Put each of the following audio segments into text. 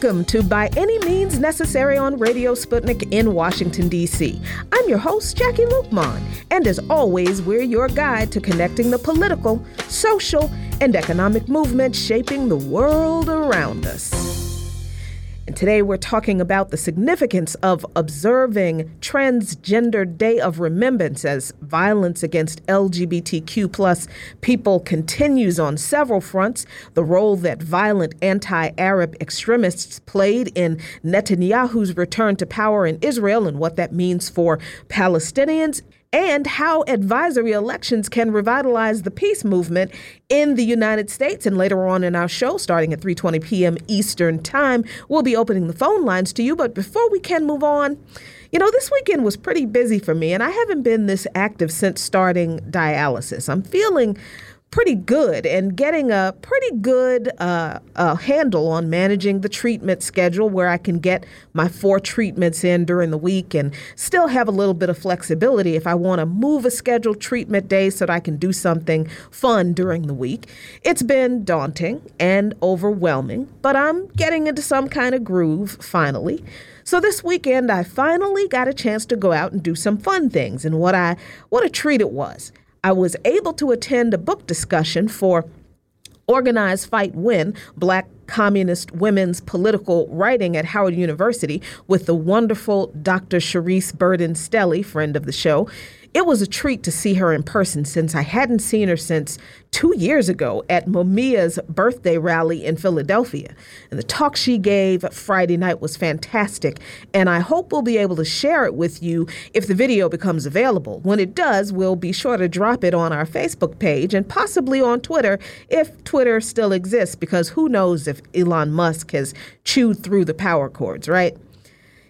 Welcome to By Any Means Necessary on Radio Sputnik in Washington, D.C. I'm your host, Jacquie Luqman, and as always, we're your guide to connecting the political, social, and economic movements shaping the world around us. And today we're talking about the significance of observing Transgender Day of Remembrance as violence against LGBTQ plus people continues on several fronts. The role that violent anti-Arab extremists played in Netanyahu's return to power in Israel and what that means for Palestinians and how advisory elections can revitalize the peace movement in the United States. And later on in our show, starting at 3:20 p.m. Eastern Time, we'll be opening the phone lines to you. But before we can move on, you know, this weekend was pretty busy for me, and I haven't been this active since starting dialysis. I'm feeling pretty good and getting a pretty good uh, uh, handle on managing the treatment schedule where I can get my four treatments in during the week and still have a little bit of flexibility if I want to move a scheduled treatment day so that I can do something fun during the week. It's been daunting and overwhelming, but I'm getting into some kind of groove finally. So this weekend I finally got a chance to go out and do some fun things and what I what a treat it was. I was able to attend a book discussion for Organize, Fight, Win Black Communist Women's Political Writing at Howard University with the wonderful Dr. Charisse Burden Stelly, friend of the show. It was a treat to see her in person since I hadn't seen her since two years ago at Mumia's birthday rally in Philadelphia. And the talk she gave Friday night was fantastic, and I hope we'll be able to share it with you if the video becomes available. When it does, we'll be sure to drop it on our Facebook page and possibly on Twitter if Twitter still exists, because who knows if Elon Musk has chewed through the power cords, right?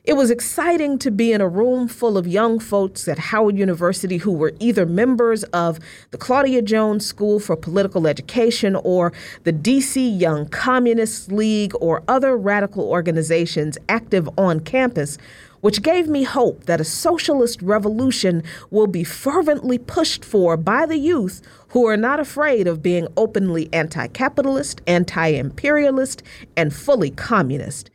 It was exciting to be in a room full of young folks at Howard University who were either members of the Claudia Jones School for Political Education or the DC Young Communist League or other radical organizations active on campus which gave me hope that a socialist revolution will be fervently pushed for by the youth who are not afraid of being openly anti capitalist, anti imperialist, and fully communist.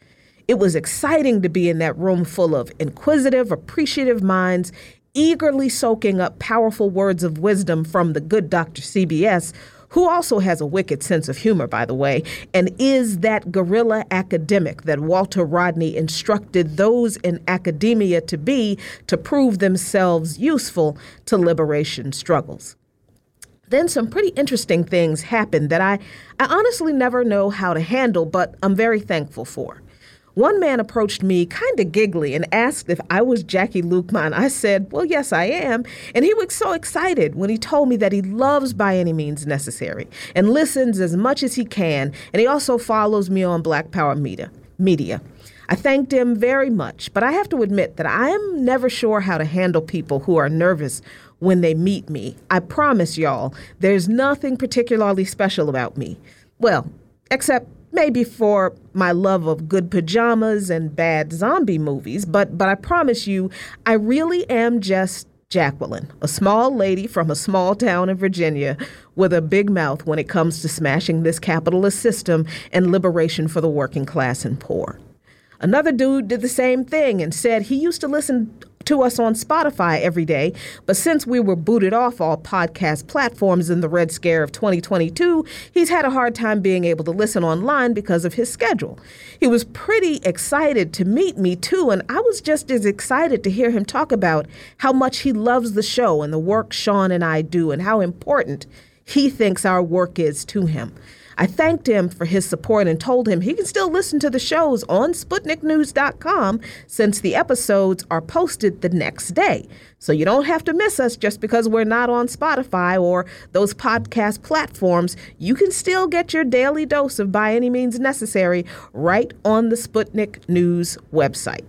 It was exciting to be in that room full of inquisitive, appreciative minds, eagerly soaking up powerful words of wisdom from the good Dr. CBS, who also has a wicked sense of humor, by the way, and is that guerrilla academic that Walter Rodney instructed those in academia to be to prove themselves useful to liberation struggles. Then some pretty interesting things happened that I, I honestly never know how to handle, but I'm very thankful for. One man approached me kind of giggly and asked if I was Jacquie Luqman. I said, Well, yes, I am. And he was so excited when he told me that he loves By Any Means Necessary and listens as much as he can. And he also follows me on Black Power Media. media. I thanked him very much, but I have to admit that I am never sure how to handle people who are nervous when they meet me. I promise y'all, there's nothing particularly special about me. Well, except maybe for my love of good pajamas and bad zombie movies, but but I promise you, I really am just Jacqueline, a small lady from a small town in Virginia with a big mouth when it comes to smashing this capitalist system and liberation for the working class and poor. Another dude did the same thing and said he used to listen to us on Spotify every day. But since we were booted off all podcast platforms in the Red Scare of 2022, he's had a hard time being able to listen online because of his schedule. He was pretty excited to meet me too, and I was just as excited to hear him talk about how much he loves the show and the work Sean and I do and how important he thinks our work is to him. I thanked him for his support and told him he can still listen to the shows on SputnikNews.com since the episodes are posted the next day. So you don't have to miss us just because we're not on Spotify or those podcast platforms. You can still get your daily dose of By Any Means Necessary right on the Sputnik News website.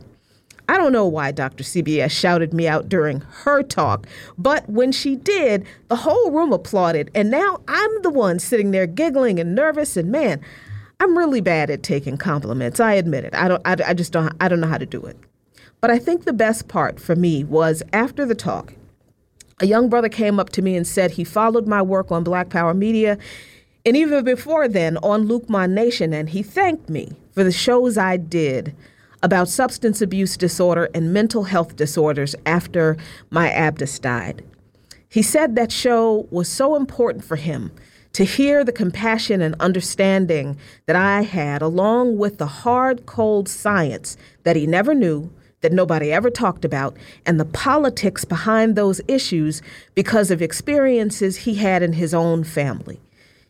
I don't know why Dr. CBS shouted me out during her talk, but when she did, the whole room applauded, and now I'm the one sitting there giggling and nervous. And man, I'm really bad at taking compliments. I admit it. I don't. I, I just don't. I don't know how to do it. But I think the best part for me was after the talk, a young brother came up to me and said he followed my work on Black Power Media And even before then, on Luqman Nation, and he thanked me for the shows I did about substance abuse disorder and mental health disorders after my Abdus died. He said that show was so important for him to hear the compassion and understanding that I had, along with the hard, cold science that he never knew, that nobody ever talked about, and the politics behind those issues because of experiences he had in his own family.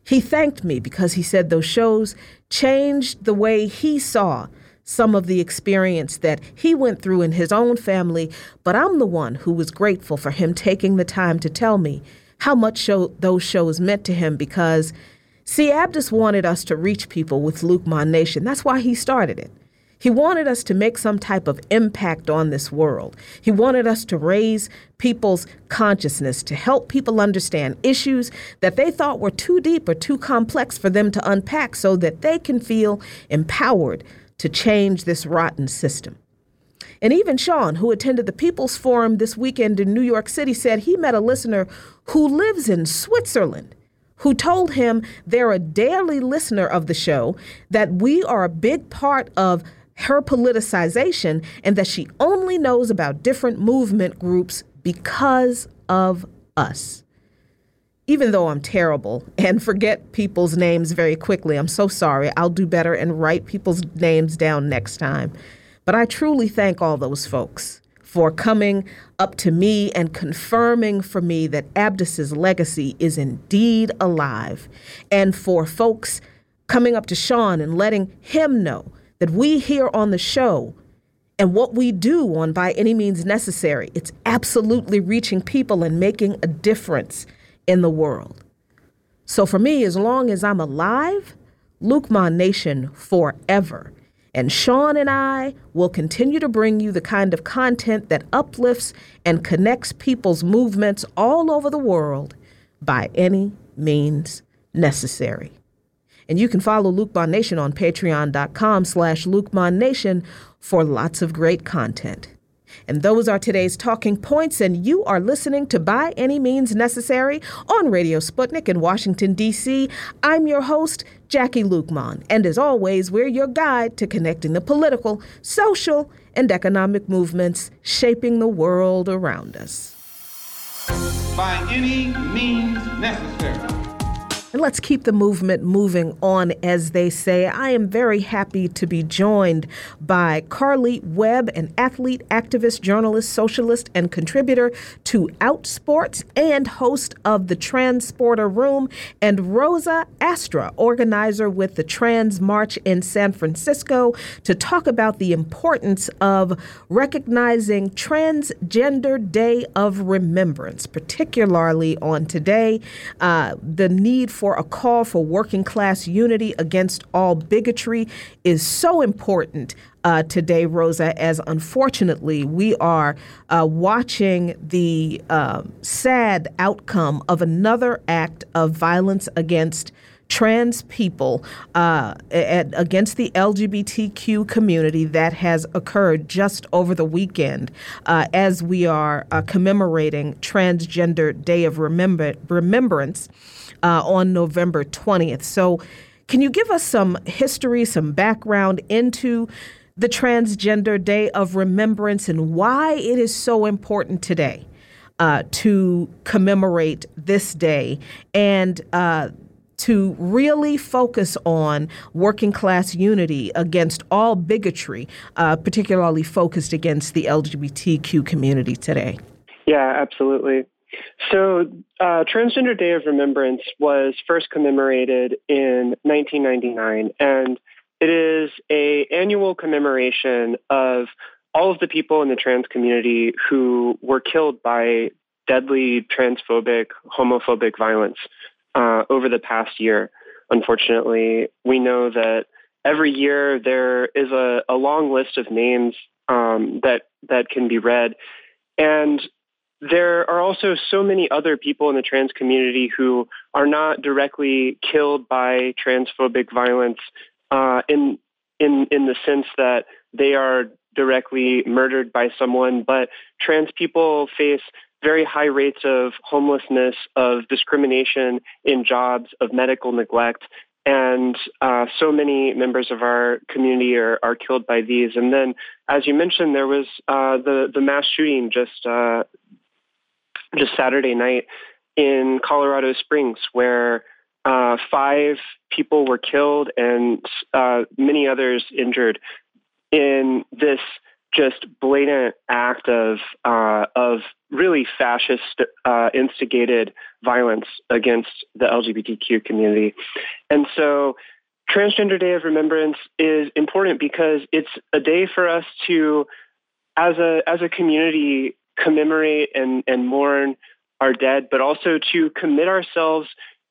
He thanked me because he said those shows changed the way he saw some of the experience that he went through in his own family, but I'm the one who was grateful for him taking the time to tell me how much show, those shows meant to him because, see, Abdus wanted us to reach people with Luqman Nation. That's why he started it. He wanted us to make some type of impact on this world. He wanted us to raise people's consciousness, to help people understand issues that they thought were too deep or too complex for them to unpack so that they can feel empowered to change this rotten system. And even Sean, who attended the People's Forum this weekend in New York City, said he met a listener who lives in Switzerland who told him they're a daily listener of the show, that we are a big part of her politicization, and that she only knows about different movement groups because of us even though I'm terrible and forget people's names very quickly, I'm so sorry. I'll do better and write people's names down next time. But I truly thank all those folks for coming up to me and confirming for me that Abdus's legacy is indeed alive, and for folks coming up to Sean and letting him know that we here on the show and what we do on By Any Means Necessary, it's absolutely reaching people and making a difference in the world. So for me, as long as I'm alive, Luqman Nation forever. And Sean and I will continue to bring you the kind of content that uplifts and connects people's movements all over the world by any means necessary. And you can follow Luke Nation on patreon.com slash Luke Nation for lots of great content. And those are today's talking points, and you are listening to By Any Means Necessary on Radio Sputnik in Washington, D.C. I'm your host, Jacquie Luqman, and as always, we're your guide to connecting the political, social, and economic movements shaping the world around us. By any means necessary. And let's keep the movement moving on, as they say. I am very happy to be joined by Karleigh Webb, an athlete, activist, journalist, socialist, and contributor to Outsports and host of the TransSporter Room, and Rosa Astra, organizer with the Trans March in San Francisco, to talk about the importance of recognizing Transgender Day of Remembrance, particularly on today, uh, the need for a call for working class unity against all bigotry is so important uh, today, Rosa, as unfortunately we are uh, watching the uh, sad outcome of another act of violence against trans people uh, at, against the LGBTQ community that has occurred just over the weekend uh, as we are uh, commemorating Transgender Day of Remember- Remembrance uh, on November 20th. So, can you give us some history, some background into the Transgender Day of Remembrance and why it is so important today uh, to commemorate this day and uh, to really focus on working class unity against all bigotry, uh, particularly focused against the LGBTQ community today? Yeah, absolutely. So, uh, Transgender Day of Remembrance was first commemorated in 1999, and it is a annual commemoration of all of the people in the trans community who were killed by deadly transphobic, homophobic violence uh, over the past year. Unfortunately, we know that every year there is a, a long list of names um, that that can be read, and there are also so many other people in the trans community who are not directly killed by transphobic violence uh, in in in the sense that they are directly murdered by someone, but trans people face very high rates of homelessness, of discrimination in jobs, of medical neglect. And uh, so many members of our community are, are killed by these. And then, as you mentioned, there was uh, the the mass shooting just uh, just Saturday night in Colorado Springs, where uh, five people were killed and uh, many others injured in this just blatant act of uh, of really fascist uh, instigated violence against the LGBTQ community, and so Transgender Day of Remembrance is important because it's a day for us to, as a as a community, commemorate and and mourn our dead, but also to commit ourselves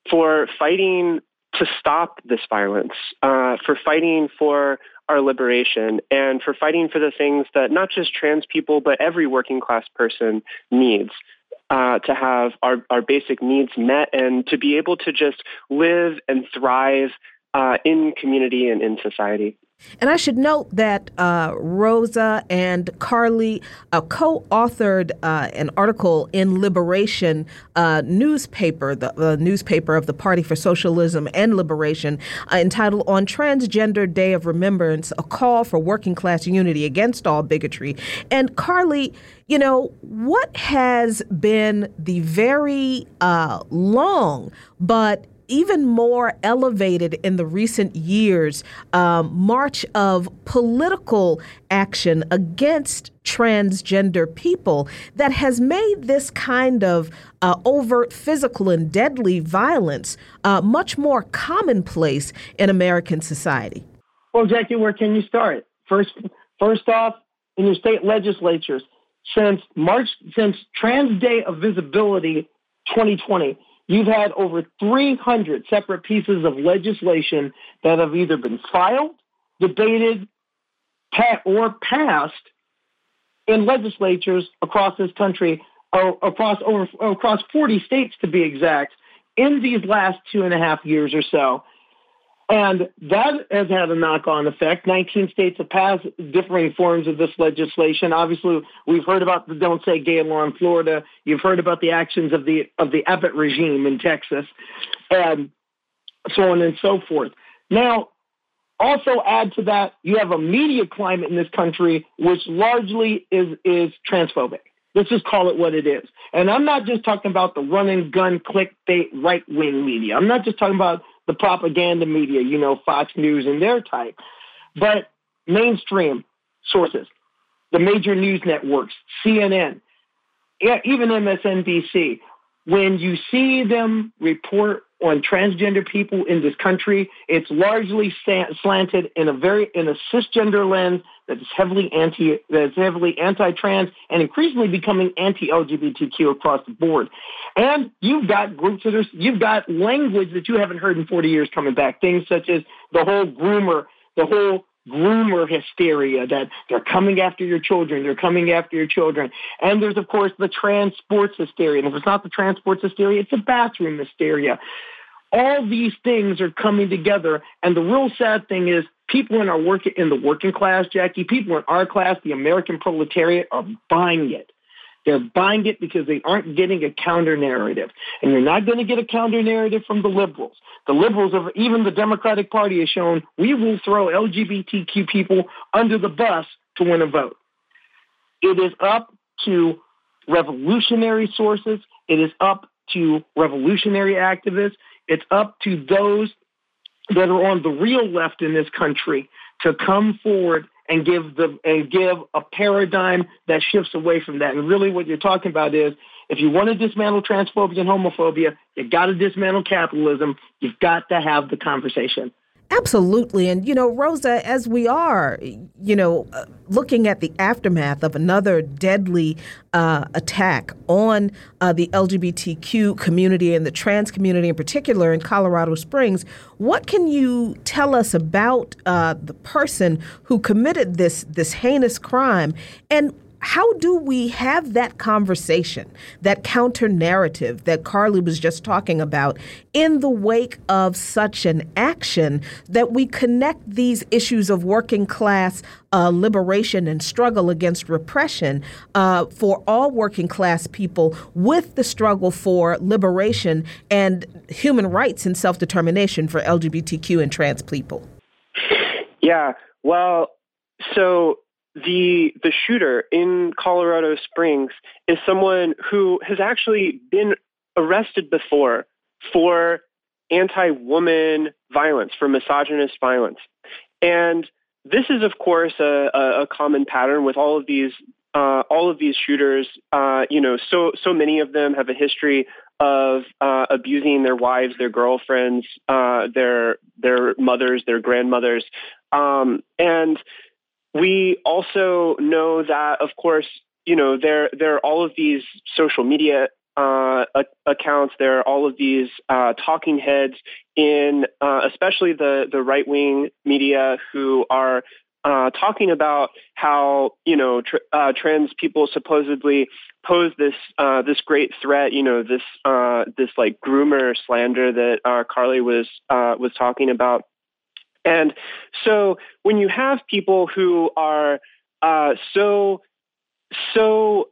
for fighting to stop this violence, uh, for fighting for our liberation, and for fighting for the things that not just trans people, but every working class person needs. Uh, to have our, our basic needs met and to be able to just live and thrive uh, in community and in society. And I should note that uh, Rosa and Karleigh uh, co authored uh, an article in Liberation newspaper, the, the, newspaper of the Party for Socialism and Liberation, uh, entitled On Transgender Day of Remembrance A Call for Working Class Unity Against All Bigotry. And Karleigh, you know, what has been the very uh, long but even more elevated in the recent years um, march of political action against transgender people that has made this kind of uh, overt physical and deadly violence uh, much more commonplace in American society? Well, Jacquie, where can you start? First, first off, in your state legislatures, since March, since Trans Day of Visibility 2020, You've had over 300 separate pieces of legislation that have either been filed, debated, or passed in legislatures across this country, across over across 40 states to be exact, in these last two and a half years or so. And that has had a knock on effect. 19 states have passed differing forms of this legislation. Obviously, we've heard about the Don't Say Gay law in Florida. You've heard about the actions of the, of the Abbott regime in Texas, and so on and so forth. Now, also add to that, you have a media climate in this country which largely is, is transphobic. Let's just call it what it is. And I'm not just talking about the run and gun clickbait right wing media. I'm not just talking about the propaganda media, you know, Fox News and their type, but mainstream sources, the major news networks, CNN, even MSNBC, when you see them report on transgender people in this country, it's largely slanted in a very in a cisgender lens that is heavily anti that's heavily anti-trans and increasingly becoming anti-LGBTQ across the board. And you've got groups that are you've got language that you haven't heard in 40 years coming back. Things such as the whole groomer, the whole groomer hysteria that they're coming after your children, they're coming after your children. And there's of course the trans sports hysteria. And if it's not the trans sports hysteria, it's a bathroom hysteria. All these things are coming together. And the real sad thing is people in our work in the working class, Jacquie, people in our class, the American proletariat, are buying it. They're buying it because they aren't getting a counter narrative. And you're not going to get a counter narrative from the liberals. The liberals, of even the Democratic Party, has shown we will throw LGBTQ people under the bus to win a vote. It is up to revolutionary sources. It is up to revolutionary activists. It's up to those that are on the real left in this country to come forward and give the and give a paradigm that shifts away from that. And really, what you're talking about is if you want to dismantle transphobia and homophobia, you've got to dismantle capitalism. You've got to have the conversation. Absolutely. And, you know, Rosa, as we are, you know, uh, looking at the aftermath of another deadly uh, attack on uh, the LGBTQ community and the trans community in particular in Colorado Springs, what can you tell us about uh, the person who committed this, this heinous crime? And how do we have that conversation, that counter narrative that Karleigh was just talking about, in the wake of such an action that we connect these issues of working class uh, liberation and struggle against repression uh, for all working class people with the struggle for liberation and human rights and self determination for LGBTQ and trans people? Yeah, well, so the the shooter in Colorado Springs is someone who has actually been arrested before for anti-woman violence, for misogynist violence. And this is, of course, a, a common pattern with all of these uh, all of these shooters. Uh, you know, so so many of them have a history of uh, abusing their wives, their girlfriends, uh, their their mothers, their grandmothers, um, and we also know that, of course, you know there there are all of these social media uh, accounts. There are all of these uh, talking heads in, uh, especially the the right wing media, who are uh, talking about how you know tr- uh, trans people supposedly pose this uh, this great threat. You know this this like groomer slander that Karleigh was was talking about. And so when you have people who are uh, so so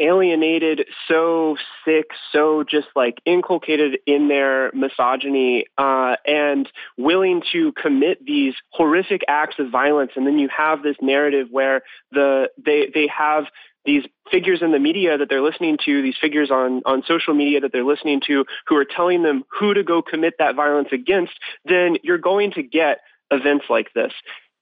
alienated, so sick, so just like inculcated in their misogyny uh, and willing to commit these horrific acts of violence, and then you have this narrative where the they they have these figures in the media that they're listening to, these figures on, on social media that they're listening to, who are telling them who to go commit that violence against, then you're going to get events like this.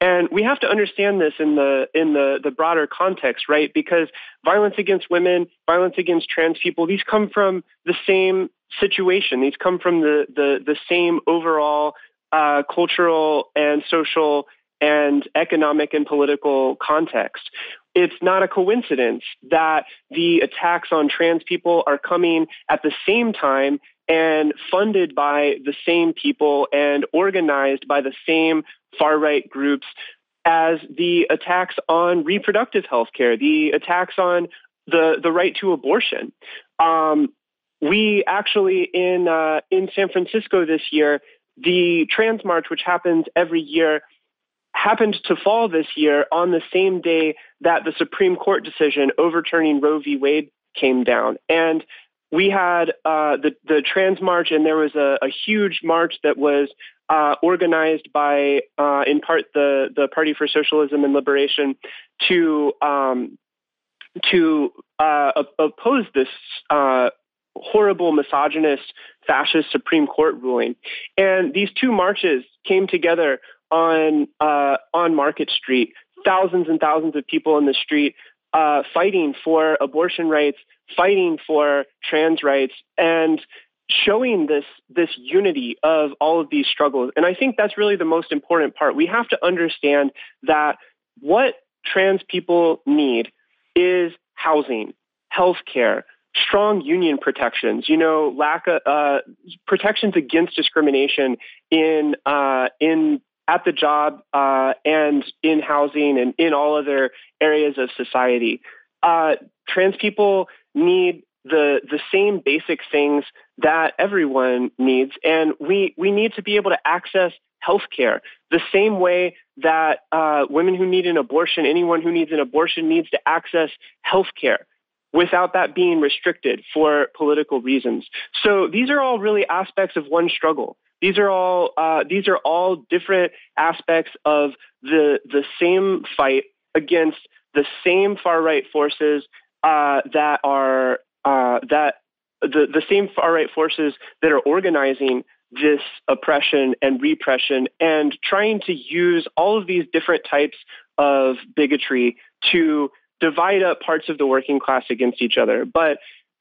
And we have to understand this in the in the, the broader context, right? Because violence against women, violence against trans people, these come from the same situation. These come from the the, the same overall uh, cultural and social and economic and political context. It's not a coincidence that the attacks on trans people are coming at the same time and funded by the same people and organized by the same far right groups as the attacks on reproductive health care, the attacks on the, the right to abortion. Um, we actually in uh, in San Francisco this year, the Trans March, which happens every year, happened to fall this year on the same day that the Supreme Court decision overturning Roe v. Wade came down. And we had uh, the the Trans March, and there was a, a huge march that was uh, organized by, uh, in part, the the Party for Socialism and Liberation to um, to uh, oppose this uh, horrible misogynist fascist Supreme Court ruling. And these two marches came together on uh, on Market Street. Thousands and thousands of people in the street uh, fighting for abortion rights, fighting for trans rights, and showing this this unity of all of these struggles. And I think that's really the most important part. We have to understand that what trans people need is housing, health care, strong union protections, you know, lack of uh, protections against discrimination in uh, in at the job uh, and in housing and in all other areas of society. Uh, trans people need the the same basic things that everyone needs, and we we need to be able to access health care the same way that uh, women who need an abortion, anyone who needs an abortion, needs to access health care without that being restricted for political reasons. So these are all really aspects of one struggle. These are all uh, these are all different aspects of the the same fight against the same far right forces uh, that are uh, that the, the same far right forces that are organizing this oppression and repression and trying to use all of these different types of bigotry to divide up parts of the working class against each other. But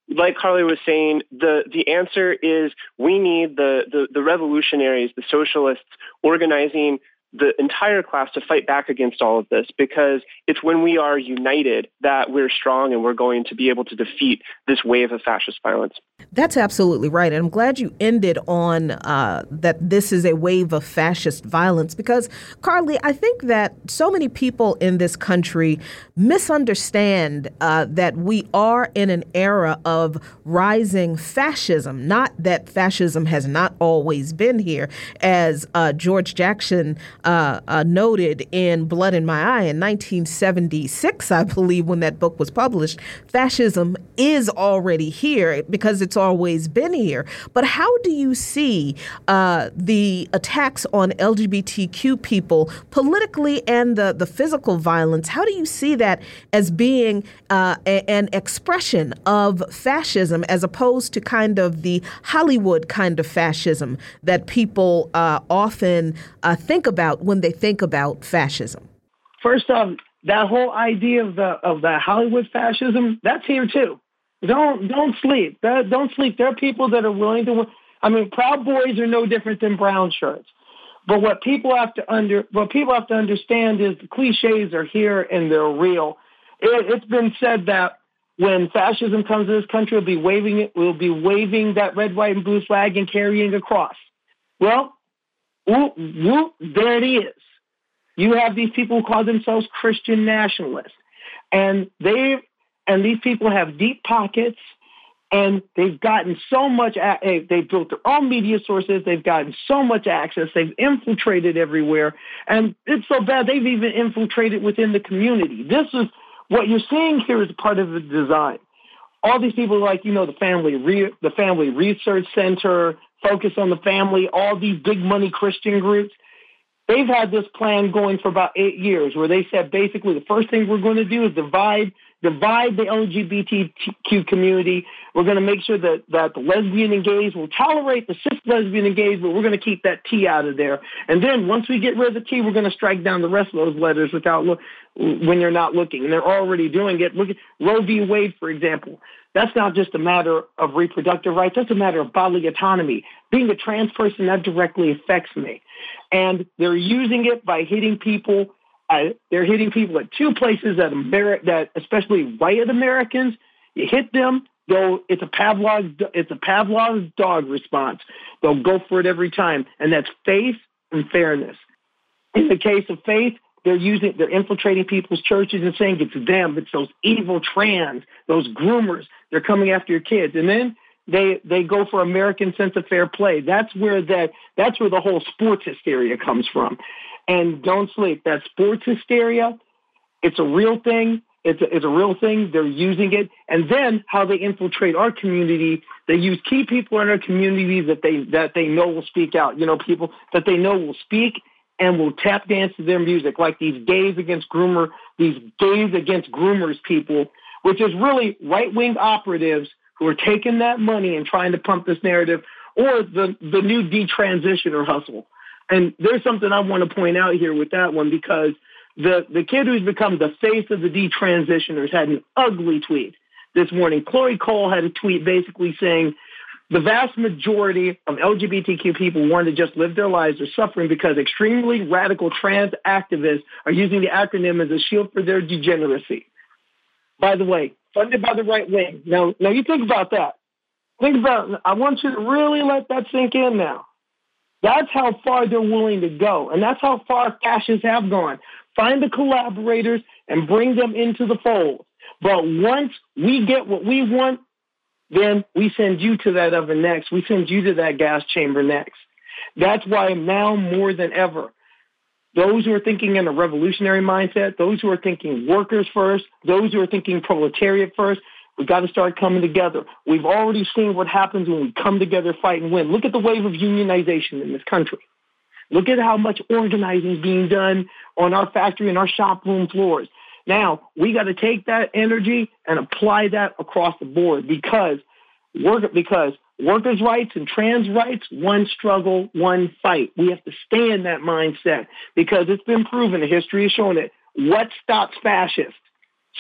like Karleigh was saying, the, the answer is we need the, the, the revolutionaries, the socialists, organizing the entire class to fight back against all of this because it's when we are united that we're strong and we're going to be able to defeat this wave of fascist violence. That's absolutely right. And I'm glad you ended on uh, that this is a wave of fascist violence because, Karleigh, I think that so many people in this country misunderstand uh, that we are in an era of rising fascism. Not that fascism has not always been here, as uh, George Jackson uh, uh, noted in Blood in My Eye in 1976, I believe, when that book was published. Fascism is already here because it's always been here. But how do you see uh, the attacks on LGBTQ people politically and the, the physical violence? How do you see that as being uh, a, an expression of fascism as opposed to kind of the Hollywood kind of fascism that people uh, often uh, think about when they think about fascism? First off, that whole idea of the of the Hollywood fascism that's here too. Don't don't sleep. Don't sleep. There are people that are willing to. I mean, Proud Boys are no different than brown shirts. But what people have to under what people have to understand is the cliches are here and they're real. It, it's been said that when fascism comes to this country, we'll be waving it. We'll be waving that red, white, and blue flag and carrying a cross. Well, whoop, whoop, there it is. You have these people who call themselves Christian nationalists, and they and these people have deep pockets and they've gotten so much eh, they've built their own media sources they've gotten so much access they've infiltrated everywhere and it's so bad they've even infiltrated within the community. This is what you're seeing here is part of the design. All these people like you know the family Re- the family research center focus on the family all these big money christian groups they've had this plan going for about eight years where they said basically the first thing we're going to do is divide divide the LGBTQ community. We're going to make sure that, that the lesbian and gays will tolerate the cis lesbian and gays, but we're going to keep that T out of there. And then once we get rid of the T, we're going to strike down the rest of those letters without look when you're not looking. And they're already doing it. Look at Roe v. Wade, for example. That's not just a matter of reproductive rights. That's a matter of bodily autonomy. Being a trans person, that directly affects me. And they're using it by hitting people uh, they're hitting people at two places that Ameri- that especially white Americans. You hit them, they'll it's a Pavlov's it's a Pavlov's dog response. They'll go for it every time, and that's faith and fairness. In the case of faith, they're using they're infiltrating people's churches and saying it's them, it's those evil trans, those groomers. They're coming after your kids, and then they they go for American sense of fair play. That's where that that's where the whole sports hysteria comes from. And don't sleep. That sports hysteria, it's a real thing. It's a, it's a real thing. They're using it. And then how they infiltrate our community, they use key people in our community that they that they know will speak out. You know, people that they know will speak and will tap dance to their music, like these gays against groomer, these gays against groomers people, which is really right wing operatives who are taking that money and trying to pump this narrative, or the the new detransitioner hustle. And there's something I want to point out here with that one because the, the kid who's become the face of the detransitioners had an ugly tweet this morning. Chloe Cole had a tweet basically saying the vast majority of LGBTQ people want to just live their lives are suffering because extremely radical trans activists are using the acronym as a shield for their degeneracy. By the way, funded by the right wing. Now, now you think about that. Think about. I want you to really let that sink in now. That's how far they're willing to go. And that's how far fascists have gone. Find the collaborators and bring them into the fold. But once we get what we want, then we send you to that oven next. We send you to that gas chamber next. That's why now more than ever, those who are thinking in a revolutionary mindset, those who are thinking workers first, those who are thinking proletariat first, We've got to start coming together. We've already seen what happens when we come together, fight, and win. Look at the wave of unionization in this country. Look at how much organizing is being done on our factory and our shop room floors. Now, we got to take that energy and apply that across the board because work, because workers' rights and trans rights, one struggle, one fight. We have to stay in that mindset because it's been proven, the history has shown it. What stops fascists?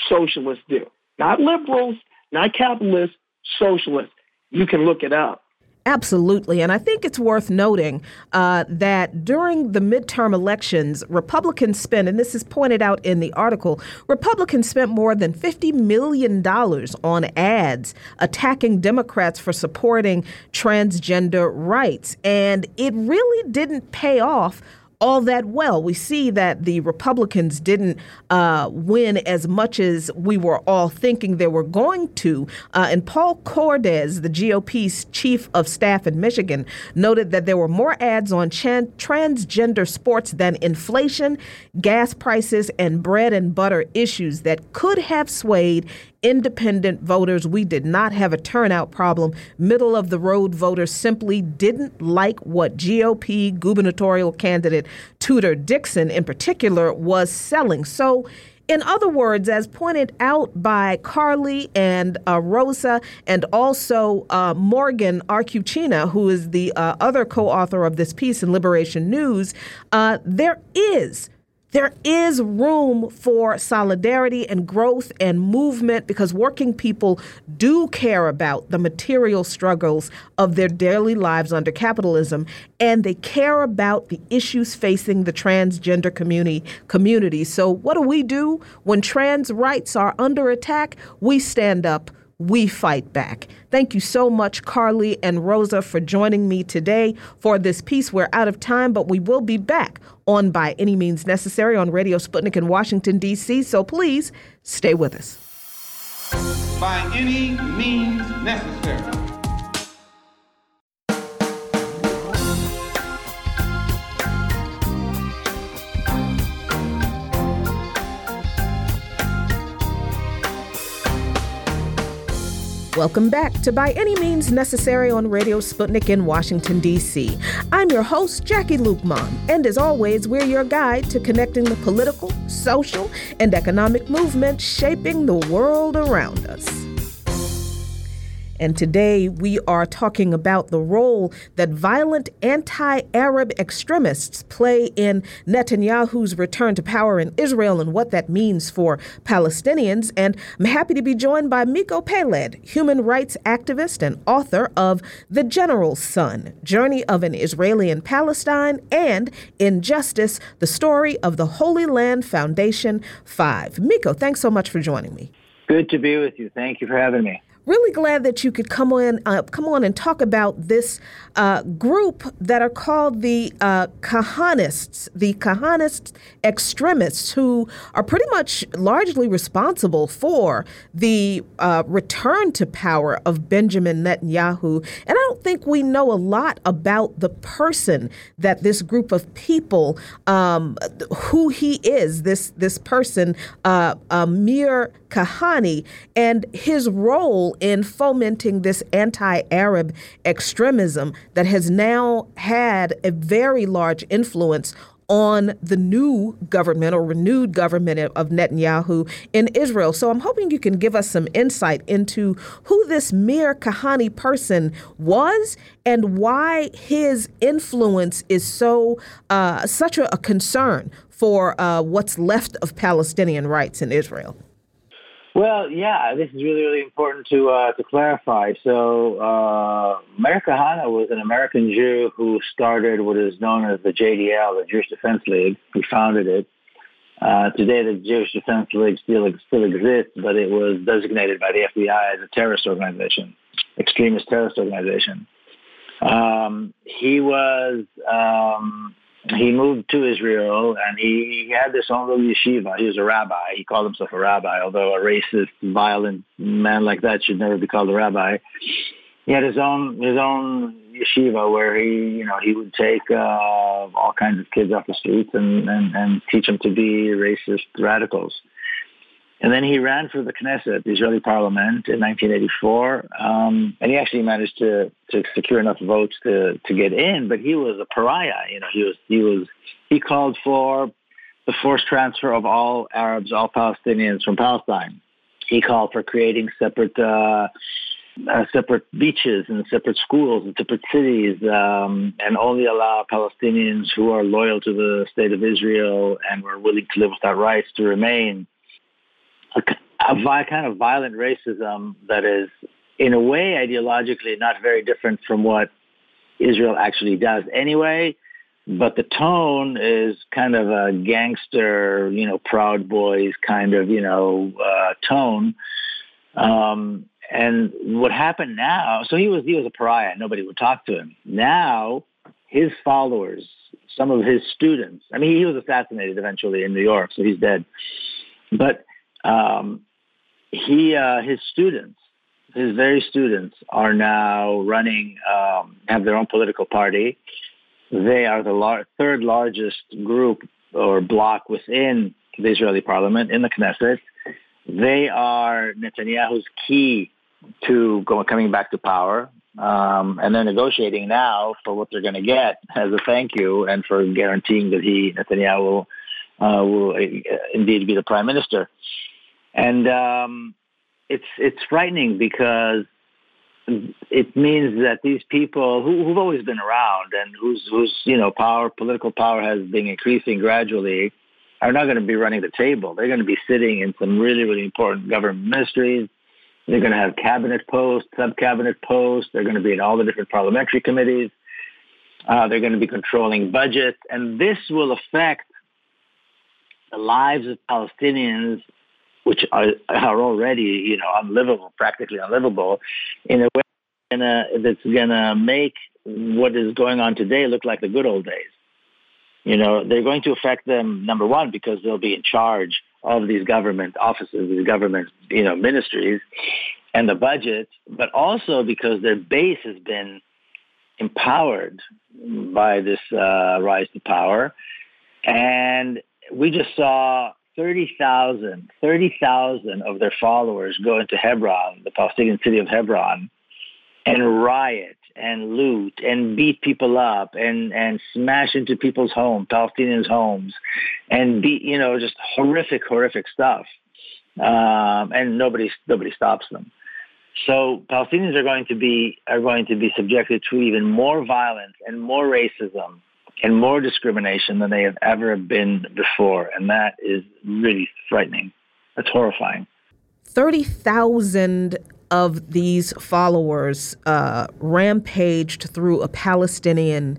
Socialists do not liberals, not capitalist, socialist. You can look it up. Absolutely. And I think it's worth noting uh, that during the midterm elections, Republicans spent, and this is pointed out in the article, Republicans spent more than $50 million on ads attacking Democrats for supporting transgender rights. And it really didn't pay off all that well. We see that the Republicans didn't uh, win as much as we were all thinking they were going to. Uh, and Paul Cordes, the GOP's chief of staff in Michigan, noted that there were more ads on transgender sports than inflation, gas prices, and bread and butter issues that could have swayed independent voters. We did not have a turnout problem. Middle of the road voters simply didn't like what GOP gubernatorial candidate Tudor Dixon, in particular, was selling. So, in other words, as pointed out by Karleigh and uh, Rosa, and also uh, Morgan Arcucina, who is the uh, other co author of this piece in Liberation News, uh, there is there is room for solidarity and growth and movement because working people do care about the material struggles of their daily lives under capitalism and they care about the issues facing the transgender community community. So what do we do when trans rights are under attack? We stand up we fight back. Thank you so much, Karleigh and Rosa, for joining me today for this piece. We're out of time, but we will be back on By Any Means Necessary on Radio Sputnik in Washington, D.C. So please stay with us. By any means necessary. Welcome back to By Any Means Necessary on Radio Sputnik in Washington, D.C. I'm your host, Jacquie Luqman, and as always, we're your guide to connecting the political, social, and economic movements shaping the world around us. And today we are talking about the role that violent anti Arab extremists play in Netanyahu's return to power in Israel and what that means for Palestinians. And I'm happy to be joined by Miko Peled, human rights activist and author of The General's Son Journey of an Israeli in Palestine and Injustice, the story of the Holy Land Foundation 5. Miko, thanks so much for joining me. Good to be with you. Thank you for having me really glad that you could come on uh, come on and talk about this uh, group that are called the uh, Kahanists, the Kahanist extremists, who are pretty much largely responsible for the uh, return to power of Benjamin Netanyahu. And I don't think we know a lot about the person that this group of people, um, who he is, this this person, uh, Meir Kahane, and his role in fomenting this anti Arab extremism that has now had a very large influence on the new government or renewed government of Netanyahu in Israel. So I'm hoping you can give us some insight into who this Meir Kahane person was and why his influence is so uh, such a, a, concern for uh, what's left of Palestinian rights in Israel. Well, yeah, this is really, really important to uh, to clarify. So, uh, was an American Jew who started what is known as the JDL, the Jewish Defense League. He founded it. Uh, today, the Jewish Defense League still still exists, but it was designated by the FBI as a terrorist organization, extremist terrorist organization. Um, he was um, he moved to Israel and he, had this own little yeshiva. He was a rabbi. He called himself a rabbi, although a racist, violent man like that should never be called a rabbi. He had his own his own yeshiva where he, you know, he would take uh, all kinds of kids off the streets and, and, and teach them to be racist radicals. And then he ran for the Knesset, the Israeli parliament, in 1984. Um, and he actually managed to, to secure enough votes to, to get in, but he was a pariah. You know, he was, he was, he called for the forced transfer of all Arabs, all Palestinians from Palestine. He called for creating separate, uh, uh, separate beaches and separate schools and separate cities, um, and only allow Palestinians who are loyal to the state of Israel and were willing to live without rights to remain a, a kind of violent racism that is in a way, ideologically, not very different from what Israel actually does anyway. But the tone is kind of a gangster, you know, Proud Boys kind of, you know, uh, tone. Um, and what happened now? So he was he was a pariah. Nobody would talk to him. Now his followers, some of his students. I mean, he was assassinated eventually in New York, so he's dead. But um, he, uh, his students, his very students, are now running, um, have their own political party. They are the lar- third largest group or bloc within the Israeli parliament in the Knesset. They are Netanyahu's key to coming back to power. Um, and they're negotiating now for what they're going to get as a thank you and for guaranteeing that he, Netanyahu, will, uh, will uh, indeed be the prime minister. And um, it's, it's frightening because it means that these people who, who've always been around and whose, whose you know, power, political power has been increasing gradually are not going to be running the table. They're going to be sitting in some really, really important government ministries they're going to have cabinet posts, sub-cabinet posts. They're going to be in all the different parliamentary committees. Uh, they're going to be controlling budgets, and this will affect the lives of Palestinians, which are, are already, you know, unlivable, practically unlivable, in a way that's going to make what is going on today look like the good old days. You know, they're going to affect them, number one, because they'll be in charge of these government offices, these government, you know, ministries and the budget, but also because their base has been empowered by this uh, rise to power. And we just saw 30,000, 30,000 of their followers go into Hebron, the Palestinian city of Hebron, and riot and loot and beat people up and and smash into people's homes, Palestinians' homes, and beat you know just horrific, horrific stuff. Um, and nobody nobody stops them. So Palestinians are going to be are going to be subjected to even more violence and more racism and more discrimination than they have ever been before, and that is really frightening. That's horrifying. Thirty thousand of these followers uh, rampaged through a Palestinian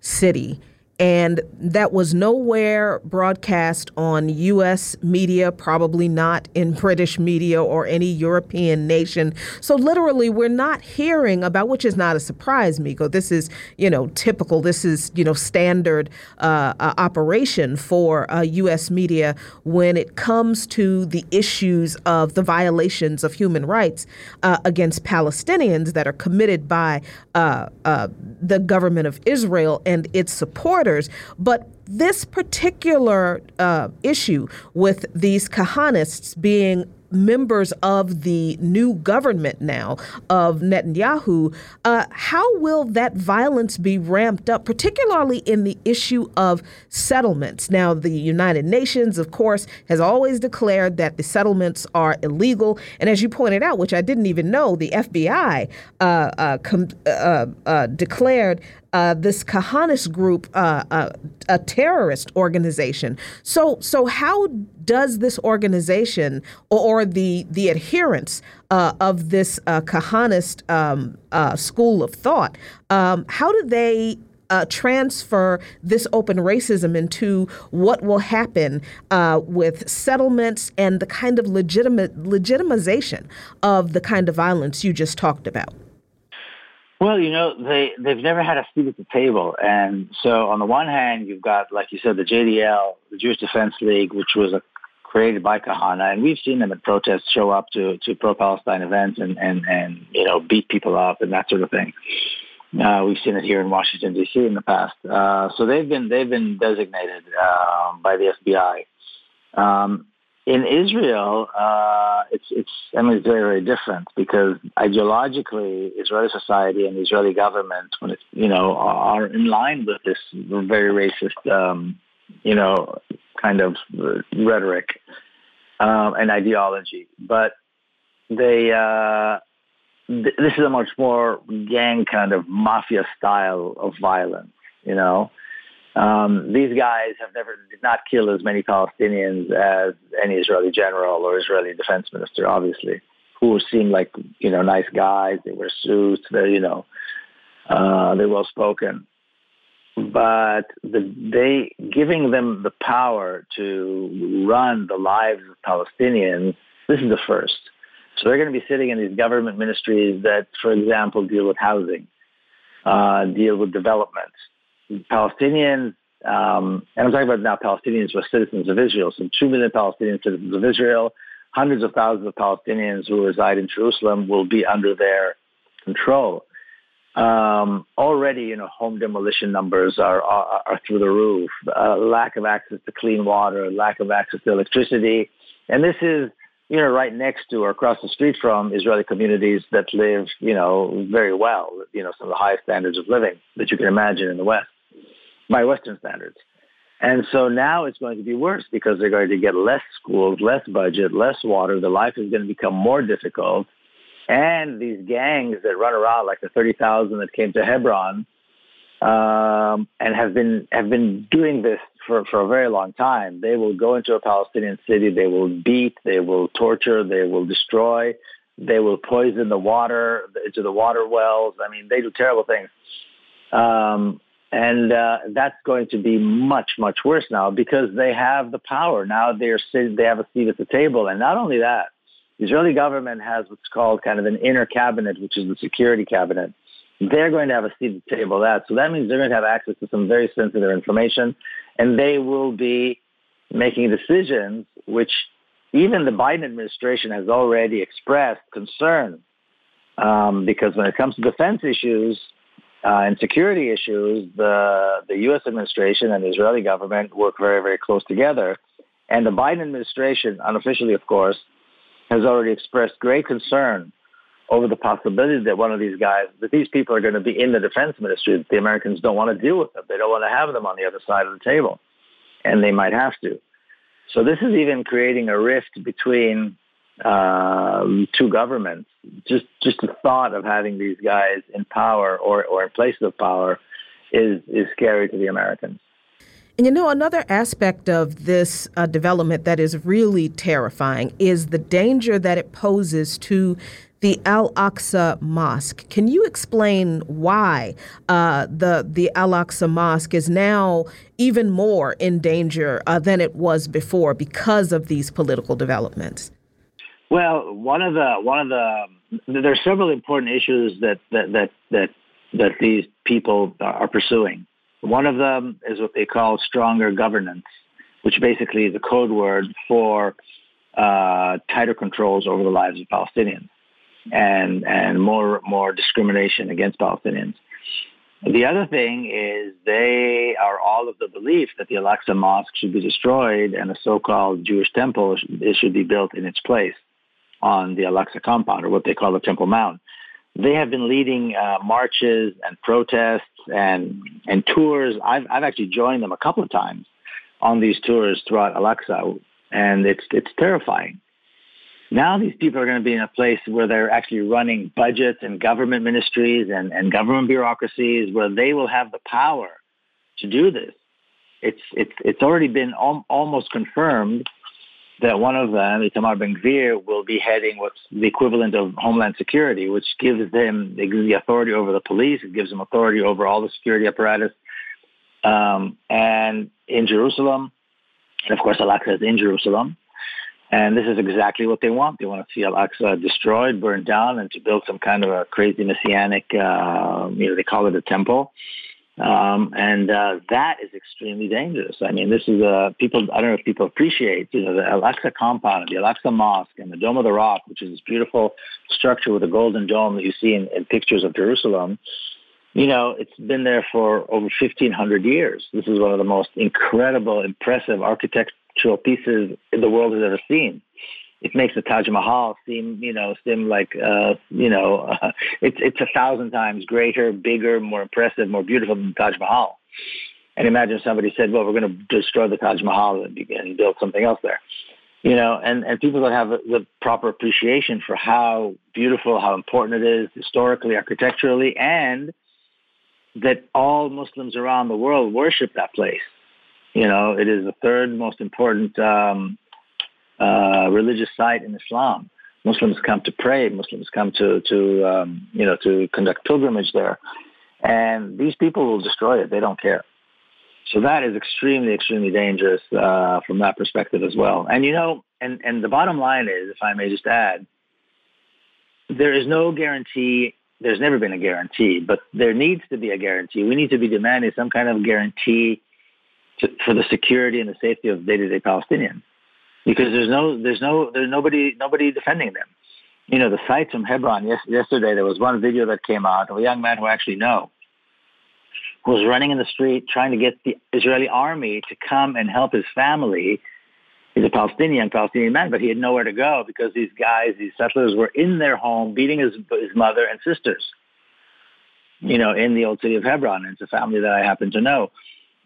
city and that was nowhere broadcast on U.S. media, probably not in British media or any European nation. So literally, we're not hearing about, which is not a surprise, Miko. This is, you know, typical. This is, you know, standard uh, uh, operation for uh, U.S. media when it comes to the issues of the violations of human rights uh, against Palestinians that are committed by uh, uh, the government of Israel and its supporters but this particular uh, issue with these Kahanists being members of the new government now of Netanyahu, uh, how will that violence be ramped up, particularly in the issue of settlements? Now, the United Nations, of course, has always declared that the settlements are illegal. And as you pointed out, which I didn't even know, the FBI uh, uh, com- uh, uh, declared uh, this Kahanist group uh, uh, a terrorist organization. So, so how does this organization or, or the the adherents uh, of this uh, Kahanist um, uh, school of thought? Um, how do they uh, transfer this open racism into what will happen uh, with settlements and the kind of legitimate legitimization of the kind of violence you just talked about? Well, you know, they they've never had a seat at the table, and so on the one hand, you've got, like you said, the JDL, the Jewish Defense League, which was a, created by Kahana, and we've seen them at protests show up to to pro-Palestine events and and and you know beat people up and that sort of thing. Uh, we've seen it here in Washington D.C. in the past. Uh, so they've been they've been designated uh, by the FBI. Um, in Israel, uh, it's it's I mean it's very very different because ideologically, Israeli society and Israeli government, when it's you know, are in line with this very racist, um, you know, kind of rhetoric um, and ideology. But they uh, th- this is a much more gang kind of mafia style of violence, you know. Um, these guys have never did not kill as many Palestinians as any Israeli general or Israeli defense minister, obviously, who seemed like you know nice guys. They wear suits. They're you know uh, they're well spoken, but the, they giving them the power to run the lives of Palestinians. This is the first. So they're going to be sitting in these government ministries that, for example, deal with housing, uh, deal with development. Palestinians, um, and I'm talking about now Palestinians who are citizens of Israel, so 2 million Palestinian citizens of Israel, hundreds of thousands of Palestinians who reside in Jerusalem will be under their control. Um, already, you know, home demolition numbers are, are, are through the roof. Uh, lack of access to clean water, lack of access to electricity, and this is, you know, right next to or across the street from Israeli communities that live, you know, very well. You know, some of the highest standards of living that you can imagine in the West, by Western standards. And so now it's going to be worse because they're going to get less schools, less budget, less water. The life is going to become more difficult. And these gangs that run around, like the 30,000 that came to Hebron, um, and have been have been doing this for, for a very long time. They will go into a Palestinian city, they will beat, they will torture, they will destroy, they will poison the water into the water wells. I mean, they do terrible things. Um, and uh, that's going to be much, much worse now because they have the power. Now they're they have a seat at the table. And not only that, the Israeli government has what's called kind of an inner cabinet, which is the security cabinet. They're going to have a seat at the table that. So that means they're going to have access to some very sensitive information and they will be making decisions which even the Biden administration has already expressed concern um, because when it comes to defense issues, uh, and security issues, the, the U.S. administration and the Israeli government work very, very close together. And the Biden administration, unofficially, of course, has already expressed great concern over the possibility that one of these guys, that these people are going to be in the defense ministry, that the Americans don't want to deal with them. They don't want to have them on the other side of the table. And they might have to. So this is even creating a rift between uh, two governments. Just just the thought of having these guys in power or, or in places of power is is scary to the Americans. And you know, another aspect of this uh, development that is really terrifying is the danger that it poses to the Al Aqsa Mosque. Can you explain why uh, the the Al Aqsa Mosque is now even more in danger uh, than it was before because of these political developments? Well, one of the one of the there are several important issues that that that that, that these people are pursuing. One of them is what they call stronger governance, which basically is a code word for uh, tighter controls over the lives of Palestinians and and more more discrimination against Palestinians. The other thing is they are all of the belief that the Al-Aqsa Mosque should be destroyed and a so-called Jewish temple should be built in its place on the Al-Aqsa compound, or what they call the Temple Mount. They have been leading uh, marches and protests and and tours. I've I've actually joined them a couple of times on these tours throughout Al-Aqsa, and it's it's terrifying. Now these people are going to be in a place where they're actually running budgets and government ministries and, and government bureaucracies where they will have the power to do this. It's it's it's already been al- almost confirmed that one of them, Itamar Ben Gvir, will be heading what's the equivalent of Homeland Security, which gives them the authority over the police. It gives them authority over all the security apparatus. Um, and in Jerusalem, and of course, Al-Aqsa is in Jerusalem. And this is exactly what they want. They want to see Al-Aqsa destroyed, burned down, and to build some kind of a crazy messianic, uh, you know, they call it a temple. Um, and uh, that is extremely dangerous. I mean, this is a people. I don't know if people appreciate, you know, the Al-Aqsa compound, the Al-Aqsa Mosque, and the Dome of the Rock, which is this beautiful structure with a golden dome that you see in, in pictures of Jerusalem. You know, it's been there for over 1,500 years. This is one of the most incredible, impressive architectural pieces the world has ever seen it makes the Taj Mahal seem, you know, seem like, uh, you know, uh, it's it's a thousand times greater, bigger, more impressive, more beautiful than Taj Mahal. And imagine somebody said, "Well, we're going to destroy the Taj Mahal and, and build something else there," you know. And and people don't have the proper appreciation for how beautiful, how important it is historically, architecturally, and that all Muslims around the world worship that place. You know, it is the third most important um, uh, religious site in Islam. Muslims come to pray. Muslims come to to um, you know to conduct pilgrimage there, and these people will destroy it. They don't care. So that is extremely, extremely dangerous uh, from that perspective as well. And you know, and and the bottom line is, if I may just add, there is no guarantee. There's never been a guarantee, but there needs to be a guarantee. We need to be demanding some kind of guarantee to, for the security and the safety of day-to-day Palestinians, because there's no, there's no, there's nobody, nobody defending them. You know, the sites from Hebron. Yes, yesterday there was one video that came out of a young man who actually know who was running in the street trying to get the Israeli army to come and help his family. He's a Palestinian, Palestinian man, but he had nowhere to go because these guys, these settlers, were in their home beating his, his mother and sisters. You know, in the old city of Hebron. It's a family that I happen to know.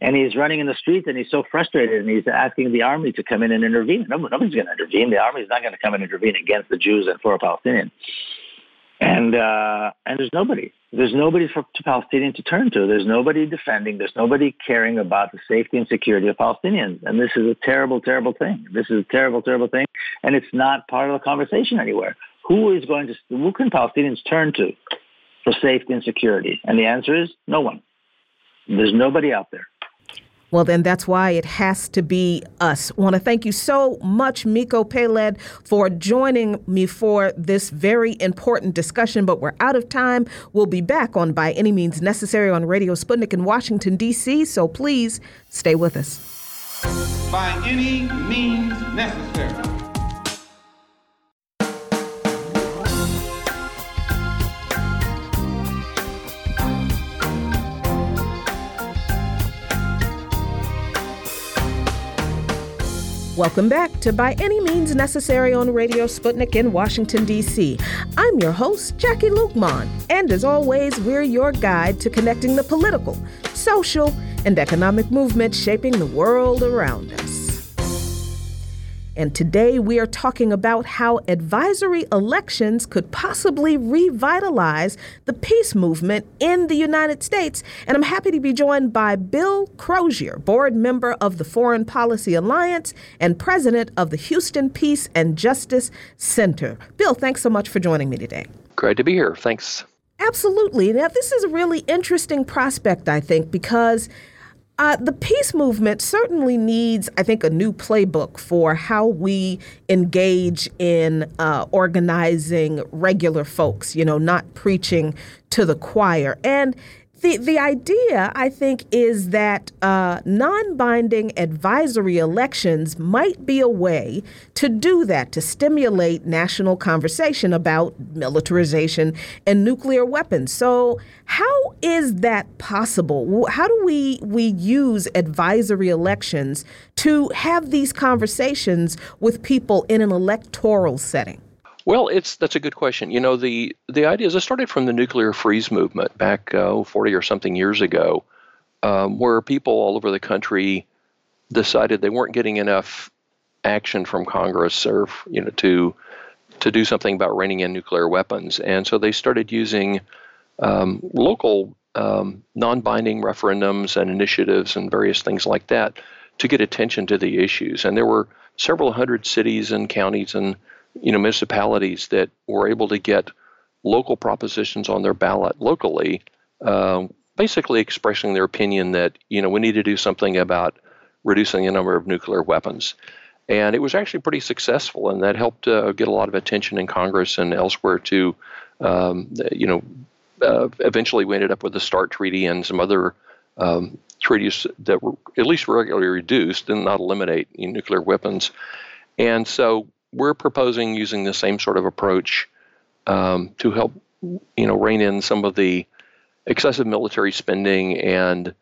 And he's running in the streets and he's so frustrated and he's asking the army to come in and intervene. nobody's going to intervene. The army is not going to come and intervene against the Jews and for Palestinians and uh, and there's nobody. There's nobody for to Palestinians to turn to. There's nobody defending. There's nobody caring about the safety and security of Palestinians. And this is a terrible, terrible thing. This is a terrible, terrible thing. And it's not part of the conversation anywhere. Who is going to? Who can Palestinians turn to for safety and security? And the answer is no one. There's nobody out there. Well, then that's why it has to be us. I want to thank you so much, Miko Peled, for joining me for this very important discussion, but we're out of time. We'll be back on By Any Means Necessary on Radio Sputnik in Washington, D.C., so please stay with us. By any means necessary. Welcome back to By Any Means Necessary on Radio Sputnik in Washington, D.C. I'm your host, Jacquie Luqman, and as always, we're your guide to connecting the political, social, and economic movements shaping the world around us. And today we are talking about how advisory elections could possibly revitalize the peace movement in the United States. And I'm happy to be joined by Bill Crosier, board member of the Foreign Policy Alliance and president of the Houston Peace and Justice Center. Bill, thanks so much for joining me today. Great to be here. Thanks. Absolutely. Now, this is a really interesting prospect, I think, because uh, the peace movement certainly needs, I think, a new playbook for how we engage in uh, organizing regular folks, you know, not preaching to the choir. And the, the idea, I think, is that uh, non binding advisory elections might be a way to do that, to stimulate national conversation about militarization and nuclear weapons. So, how is that possible? How do we, we use advisory elections to have these conversations with people in an electoral setting? Well, it's that's a good question. You know, the the idea is it started from the nuclear freeze movement back uh, 40 or something years ago, um, where people all over the country decided they weren't getting enough action from Congress or you know to to do something about reining in nuclear weapons, and so they started using um, local um, non-binding referendums and initiatives and various things like that to get attention to the issues. And there were several hundred cities and counties and you know municipalities that were able to get local propositions on their ballot locally, uh, basically expressing their opinion that you know we need to do something about reducing the number of nuclear weapons. And it was actually pretty successful, and that helped uh, get a lot of attention in Congress and elsewhere to, um, you know, uh, eventually we ended up with the START Treaty and some other um, treaties that were at least regularly reduced and not eliminate nuclear weapons. And so we're proposing using the same sort of approach um, to help, you know, rein in some of the excessive military spending and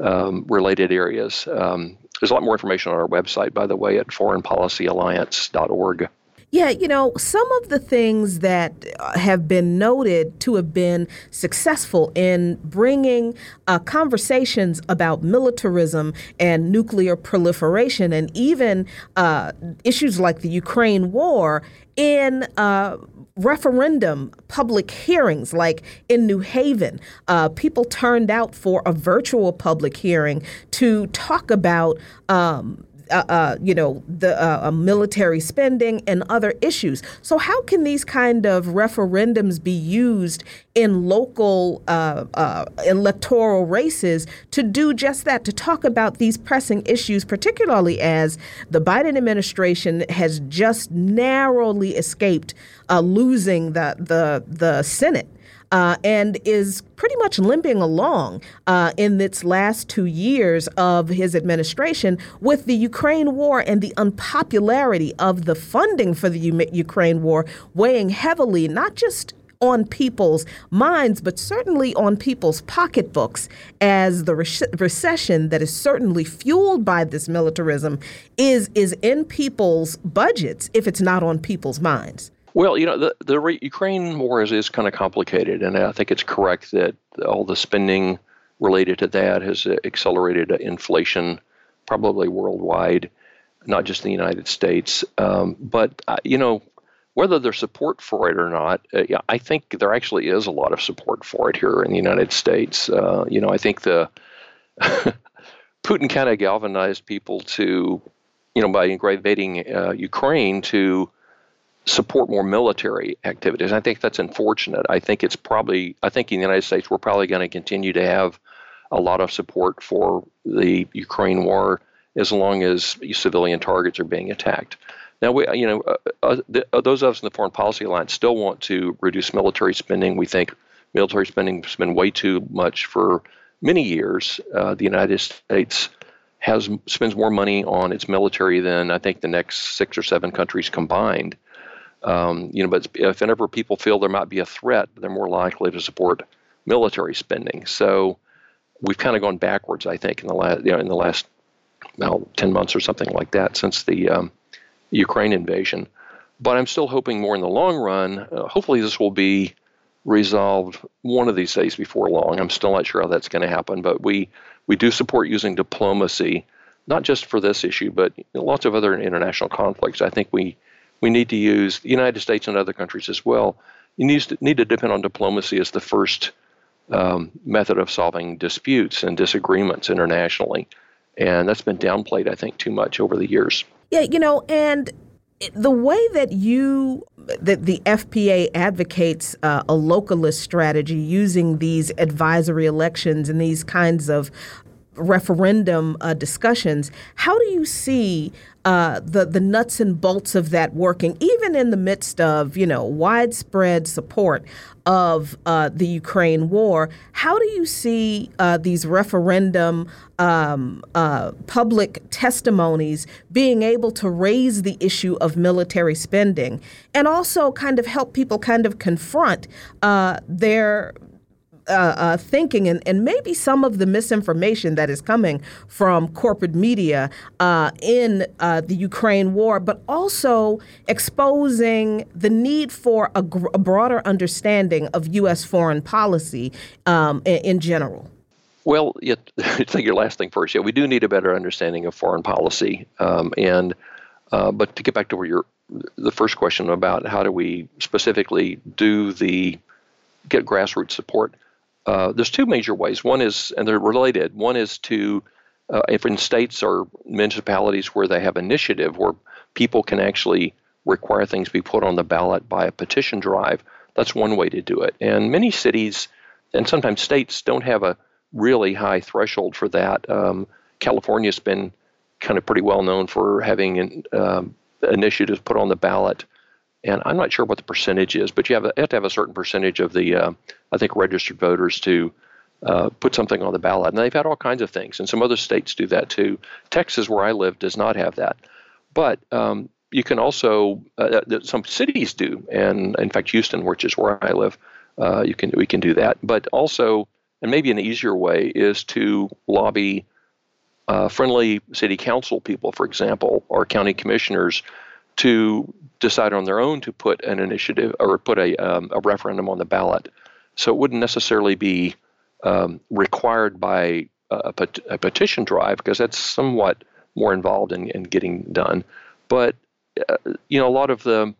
um, related areas. Um, there's a lot more information on our website, by the way, at foreignpolicyalliance.org. Yeah, you know, some of the things that uh, have been noted to have been successful in bringing uh, conversations about militarism and nuclear proliferation and even uh, issues like the Ukraine war in uh, referendum public hearings, like in New Haven. Uh, people turned out for a virtual public hearing to talk about. Um, uh, uh, you know, the uh, uh, military spending and other issues. So, how can these kind of referendums be used in local uh, electoral races to do just that, to talk about these pressing issues, particularly as the Biden administration has just narrowly escaped losing the the the Senate? Uh, and is pretty much limping along uh, in its last two years of his administration with the Ukraine war and the unpopularity of the funding for the U- Ukraine war weighing heavily, not just on people's minds, but certainly on people's pocketbooks, as the re- recession that is certainly fueled by this militarism is is in people's budgets if it's not on people's minds. Well, you know, the, the Ukraine war is, is kind of complicated, and I think it's correct that all the spending related to that has accelerated inflation, probably worldwide, not just in the United States. Um, but, uh, you know, whether there's support for it or not, uh, I think there actually is a lot of support for it here in the United States. Uh, you know, I think the Putin kind of galvanized people to, you know, by invading uh, Ukraine to support more military activities. I think that's unfortunate. I think it's probably, I think in the United States, we're probably going to continue to have a lot of support for the Ukraine war as long as civilian targets are being attacked. Now, we, you know, uh, uh, the, uh, those of us in the foreign policy alliance still want to reduce military spending. We think military spending has been way too much for many years. Uh, the United States has spends more money on its military than I think the next six or seven countries combined. Um, you know, but if whenever people feel there might be a threat, they're more likely to support military spending. So we've kind of gone backwards, I think, in the last you know, in the last well, 10 months or something like that since the um, Ukraine invasion. But I'm still hoping more in the long run. Uh, hopefully, this will be resolved one of these days before long. I'm still not sure how that's going to happen, but we we do support using diplomacy, not just for this issue, but lots of other international conflicts. I think we we need to use the United States and other countries as well. You need to, need to depend on diplomacy as the first um, method of solving disputes and disagreements internationally. And that's been downplayed, I think, too much over the years. Yeah, you know, and the way that you that the FPA advocates uh, a localist strategy using these advisory elections and these kinds of referendum uh, discussions, how do you see uh, the the nuts and bolts of that working, even in the midst of you know widespread support of uh, the Ukraine war? How do you see uh, these referendum um, uh, public testimonies being able to raise the issue of military spending and also kind of help people kind of confront uh, their uh, uh, thinking and, and maybe some of the misinformation that is coming from corporate media uh, in uh, the Ukraine war, but also exposing the need for a, gr- a broader understanding of U.S. foreign policy um, in, in, general? Well, yeah, think your last thing first. Yeah, we do need a better understanding of foreign policy, um, and uh, but to get back to where your the first question about how do we specifically do the get grassroots support uh, there's two major ways. One is, and they're related. One is to, uh, if in states or municipalities where they have initiative, where people can actually require things be put on the ballot by a petition drive. That's one way to do it. And many cities and sometimes states don't have a really high threshold for that. Um, California's been kind of pretty well known for having um, initiatives put on the ballot and I'm not sure what the percentage is, but you have, have to have a certain percentage of the, uh, I think, registered voters to uh, put something on the ballot. And they've had all kinds of things, and some other states do that too. Texas, where I live, does not have that, but um, you can also uh, uh some cities do, and in fact, Houston, which is where I live, uh, you can we can do that. But also, and maybe an easier way is to lobby uh, friendly city council people, for example, or county commissioners to decide on their own to put an initiative or put a, um, a referendum on the ballot. So it wouldn't necessarily be um, required by a, pet- a, petition drive because that's somewhat more involved in, in getting done. But uh, you know, a lot of the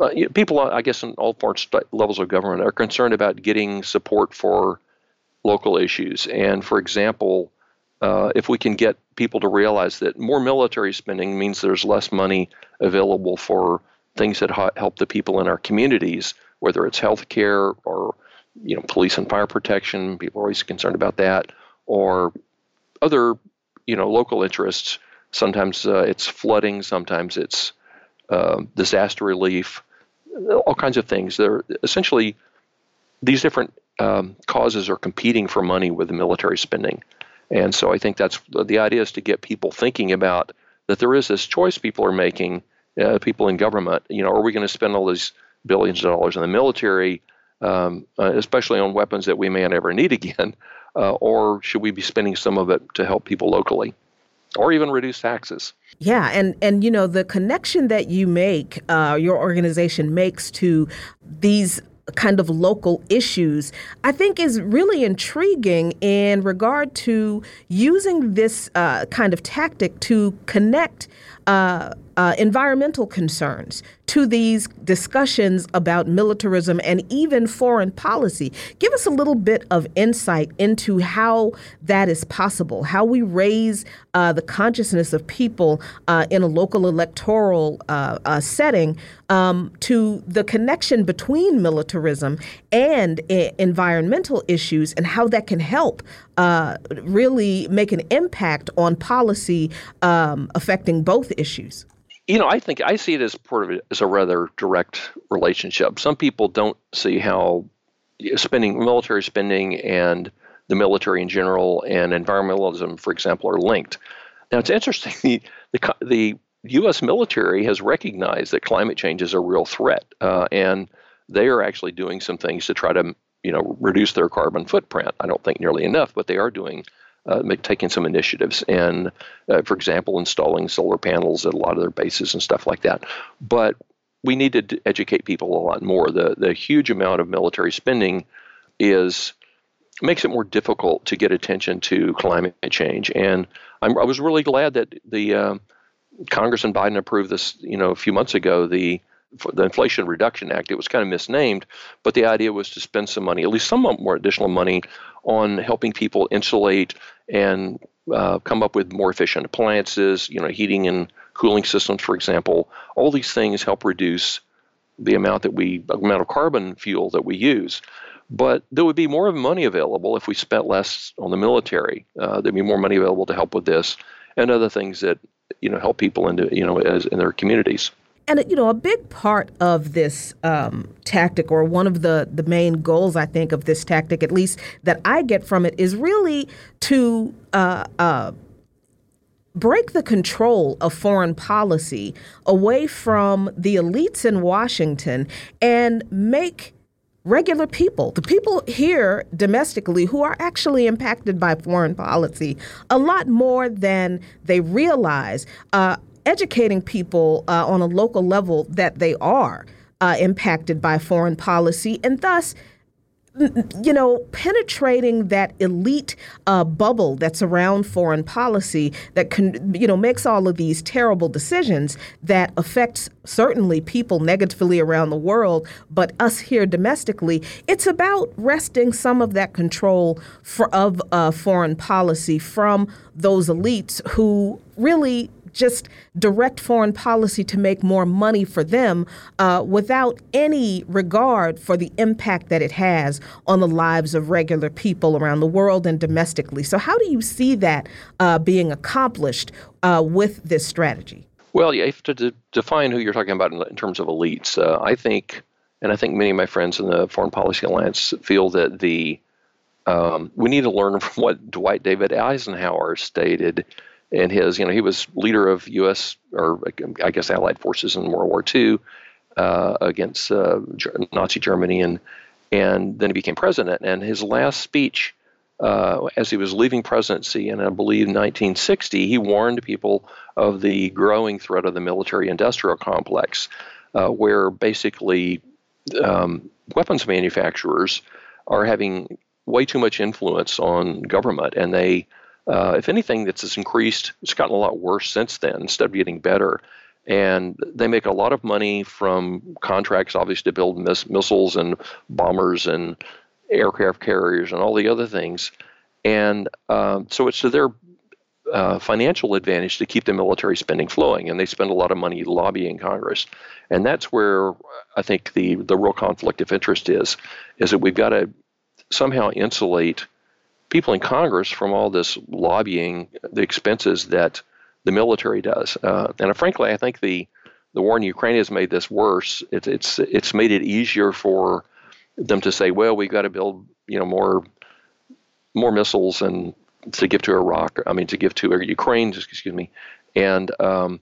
uh, people, I guess, in all four levels of government are concerned about getting support for local issues. And for example, uh, if we can get people to realize that more military spending means there's less money available for things that help the people in our communities, whether it's health care or you know police and fire protection. People are always concerned about that, or other you know local interests. Sometimes uh, it's flooding. Sometimes it's uh, disaster relief. All kinds of things. They're essentially these different um, causes are competing for money with the military spending. And so I think that's the idea is to get people thinking about that there is this choice people are making, uh, people in government. You know, are we going to spend all these billions of dollars in the military, um, uh, especially on weapons that we may never need again, uh, or should we be spending some of it to help people locally? Or even reduce taxes. Yeah, and and you know the connection that you make, uh, your organization makes to these kind of local issues, I think is really intriguing in regard to using this uh, kind of tactic to connect uh, uh, environmental concerns to these discussions about militarism and even foreign policy. Give us a little bit of insight into how that is possible, how we raise uh, the consciousness of people uh, in a local electoral uh, uh setting um, to the connection between militarism and I- environmental issues and how that can help uh, really make an impact on policy um, affecting both issues. You know, I think I see it as part of it as a rather direct relationship. Some people don't see how spending military spending and the military in general and environmentalism, for example, are linked. Now, it's interesting. The, the, the U.S. military has recognized that climate change is a real threat, uh, and they are actually doing some things to try to, you know, reduce their carbon footprint. I don't think nearly enough, but they are doing uh, taking some initiatives and, uh, for example, installing solar panels at a lot of their bases and stuff like that. But we need to educate people a lot more. The the huge amount of military spending is makes it more difficult to get attention to climate change. And I'm, i was really glad that the uh, Congress and Biden approved this, you know, a few months ago. The the Inflation Reduction Act. It was kind of misnamed, but the idea was to spend some money, at least some more additional money, on helping people insulate and uh, come up with more efficient appliances, you know, heating and cooling systems, for example. All these things help reduce the amount that we amount of carbon fuel that we use. But there would be more money available if we spent less on the military. Uh, there'd be more money available to help with this and other things that you know help people into you know as in their communities. And you know, a big part of this um, tactic, or one of the the main goals, I think, of this tactic, at least that I get from it, is really to uh, uh, break the control of foreign policy away from the elites in Washington and make regular people, the people here domestically who are actually impacted by foreign policy a lot more than they realize, uh, educating people uh, on a local level that they are uh, impacted by foreign policy and thus you know, penetrating that elite uh, bubble that's around foreign policy that can, you know, makes all of these terrible decisions that affects certainly people negatively around the world, but us here domestically. It's about wresting some of that control for, of uh, foreign policy from those elites who really just direct foreign policy to make more money for them uh, without any regard for the impact that it has on the lives of regular people around the world and domestically. So, how do you see that uh, being accomplished uh, with this strategy? Well, you have to de- define who you're talking about in, in terms of elites. Uh, I think, and I think many of my friends in the Foreign Policy Alliance feel that the um, we need to learn from what Dwight David Eisenhower stated and his, you know, he was leader of U.S. or I guess Allied forces in World War II uh, against uh, Nazi Germany, and and then he became president. And his last speech, uh, as he was leaving presidency in I believe 1960, he warned people of the growing threat of the military-industrial complex, uh, where basically um, weapons manufacturers are having way too much influence on government, and they uh, if anything, that's increased. It's gotten a lot worse since then instead of getting better. And they make a lot of money from contracts, obviously, to build miss- missiles and bombers and aircraft carriers and all the other things. And um, so it's to their uh, financial advantage to keep the military spending flowing, and they spend a lot of money lobbying Congress, and that's where I think the the real conflict of interest is, is that we've got to somehow insulate people in Congress from all this lobbying, the expenses that the military does, uh, and frankly, I think the the war in Ukraine has made this worse. It's it's it's made it easier for them to say, well, we've got to build you know more more missiles and to give to Iraq. I mean, to give to Ukraine. Excuse me. And um,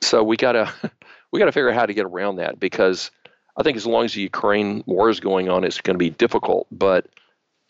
so we gotta we gotta figure out how to get around that because I think as long as the Ukraine war is going on, it's going to be difficult. But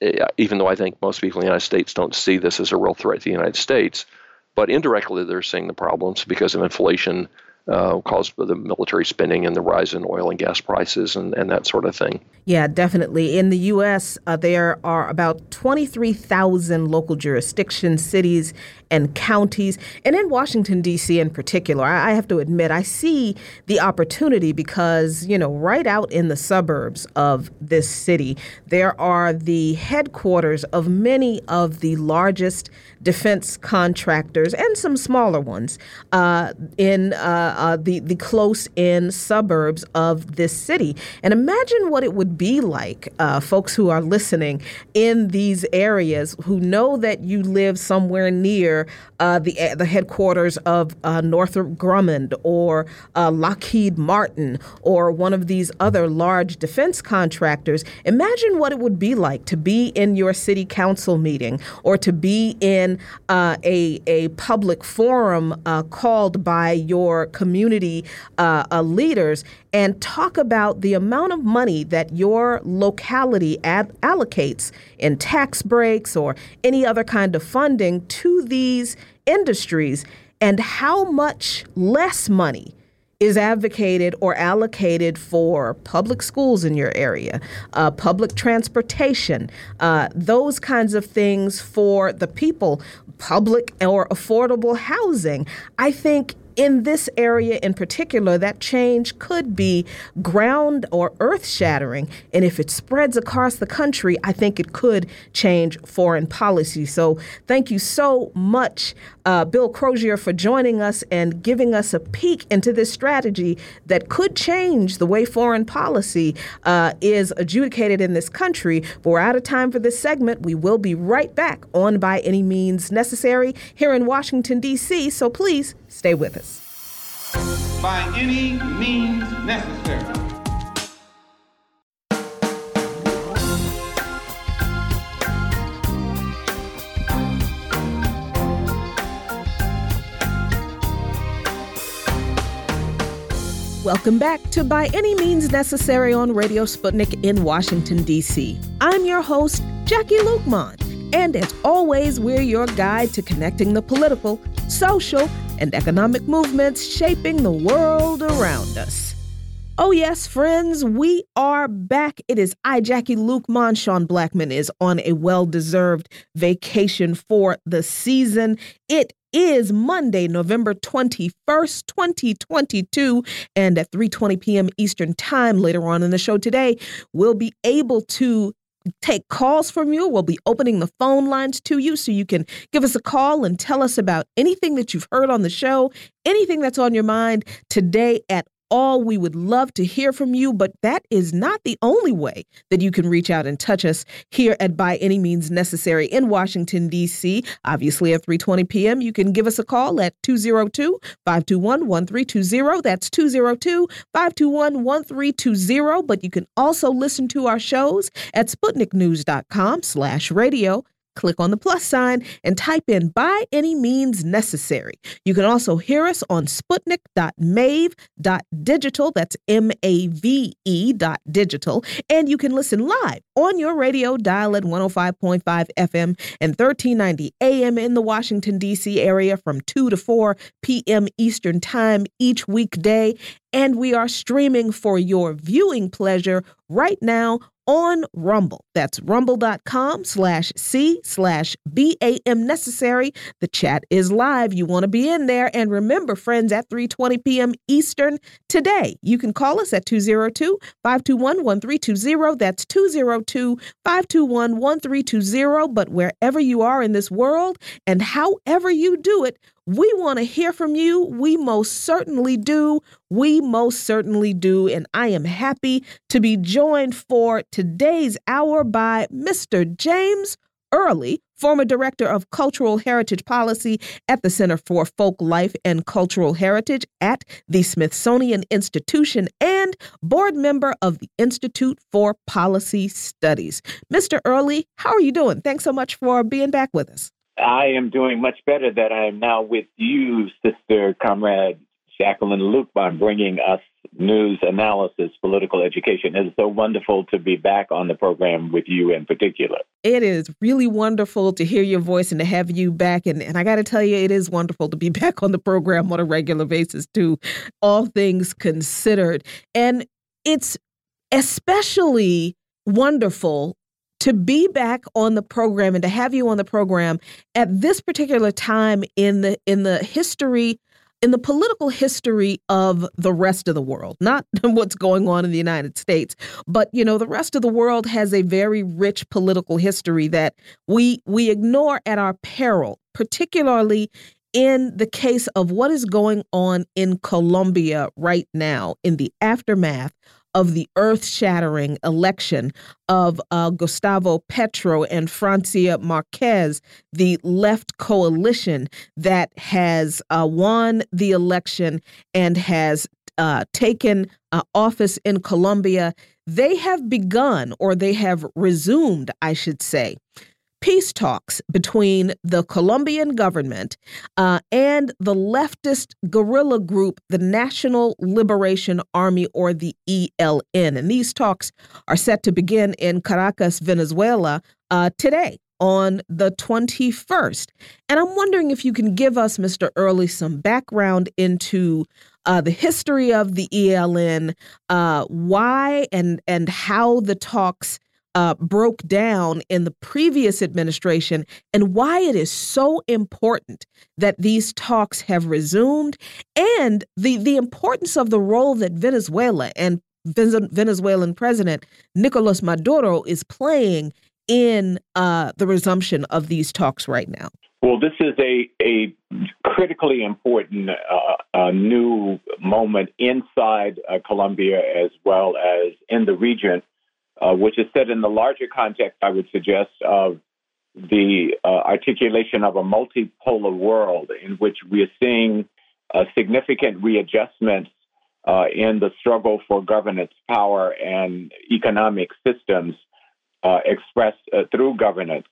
Eh, even though I think most people in the United States don't see this as a real threat to the United States, but indirectly they're seeing the problems because of inflation uh, caused by the military spending and the rise in oil and gas prices and, and that sort of thing. Yeah, definitely. In the U.S., uh, there are about 23,000 local jurisdictions, cities, and counties. And in Washington, D.C. in particular, I, I have to admit, I see the opportunity because, you know, right out in the suburbs of this city, there are the headquarters of many of the largest defense contractors and some smaller ones uh, in uh, uh, the, the close in suburbs of this city. And imagine what it would be like, uh, folks who are listening in these areas who know that you live somewhere near uh, the the headquarters of Northrop Grumman or Lockheed Martin or one of these other large defense contractors. Imagine what it would be like to be in your city council meeting or to be in uh, a a public forum uh, called by your community leaders and talk about the amount of money that your locality ad- allocates in tax breaks or any other kind of funding to these industries and how much less money is advocated or allocated for public schools in your area, uh, public transportation, uh, those kinds of things for the people, public or affordable housing. I think in this area in particular, that change could be ground or earth shattering. And if it spreads across the country, I think it could change foreign policy. So thank you so much, uh, Bill Crosier, for joining us and giving us a peek into this strategy that could change the way foreign policy uh, is adjudicated in this country. But we're out of time for this segment. We will be right back on By Any Means Necessary here in Washington, D.C. So please stay with us by any means necessary. Welcome back to By Any Means Necessary on Radio Sputnik in Washington, D.C. I'm your host, Jacquie Luqman. And as always, we're your guide to connecting the political, social, and economic movements shaping the world around us. Oh, yes, friends, we are back. It is I, Jacquie Luqman. Sean Blackmon is on a well deserved vacation for the season. It is Monday, November 21st, 2022, and at 3:20 p.m. Eastern Time later on in the show today, we'll be able to take calls from you. We'll be opening the phone lines to you so you can give us a call and tell us about anything that you've heard on the show, anything that's on your mind today at all. We would love to hear from you, but that is not the only way that you can reach out and touch us here at By Any Means Necessary in Washington, D.C. Obviously, at 3.20 p.m., you can give us a call at 202-521-1320. That's 202-521-1320. But you can also listen to our shows at sputniknews.com slash radio click on the plus sign and type in by any means necessary. You can also hear us on sputnik.mave.digital. That's M A V E dot digital. And you can listen live on your radio dial at 105.5 FM and 1390 AM in the Washington, D.C. area from 2 to 4 p.m. Eastern Time each weekday. And we are streaming for your viewing pleasure right now on Rumble. That's rumble.com slash C slash BAM necessary. The chat is live. You want to be in there. And remember, friends, at 3.20 p.m. Eastern today, you can call us at 202-521-1320. That's 202-521-1320. But wherever you are in this world and however you do it, we want to hear from you. We most certainly do. We most certainly do. And I am happy to be joined for today's hour by Mr. James Early, former director of cultural heritage policy at the Center for Folklife and Cultural Heritage at the Smithsonian Institution and board member of the Institute for Policy Studies. Mr. Early, how are you doing? Thanks so much for being back with us. I am doing much better that I am now with you, Sister Comrade Jacqueline Luqman, bringing us news analysis, political education. It is so wonderful to be back on the program with you in particular. It is really wonderful to hear your voice and to have you back. And, and I got to tell you, it is wonderful to be back on the program on a regular basis, too, all things considered. And it's especially wonderful to be back on the program and to have you on the program at this particular time in the in the history in the political history of the rest of the world, not what's going on in the United States, but you know, the rest of the world has a very rich political history that we we ignore at our peril, particularly in the case of what is going on in Colombia right now in the aftermath of the earth shattering election of uh, Gustavo Petro and Francia Marquez, the left coalition that has uh, won the election and has uh, taken uh, office in Colombia. They have begun, or they have resumed, I should say, peace talks between the Colombian government uh, and the leftist guerrilla group, the National Liberation Army, or the ELN. And these talks are set to begin in Caracas, Venezuela uh, today on the 21st. And I'm wondering if you can give us, Mr. Early, some background into uh, the history of the ELN, uh, why and and how the talks uh, broke down in the previous administration and why it is so important that these talks have resumed and the, the importance of the role that Venezuela and Venezuelan President Nicolas Maduro is playing in uh, the resumption of these talks right now. Well, this is a, a critically important uh, new moment inside uh, Colombia as well as in the region uh, which is set in the larger context, I would suggest, of the uh, articulation of a multipolar world in which we are seeing uh, significant readjustments uh, in the struggle for governance, power, and economic systems uh, expressed uh, through governance.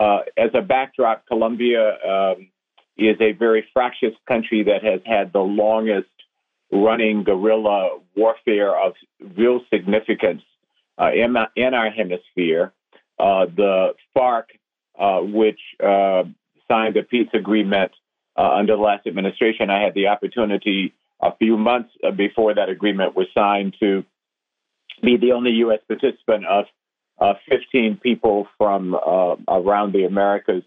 as a backdrop, Colombia um, is a very fractious country that has had the longest running guerrilla warfare of real significance uh, in, in, our hemisphere. Uh, the FARC, uh, which uh, signed a peace agreement uh, under the last administration, I had the opportunity a few months before that agreement was signed to be the only U.S. participant of 15 people from around the Americas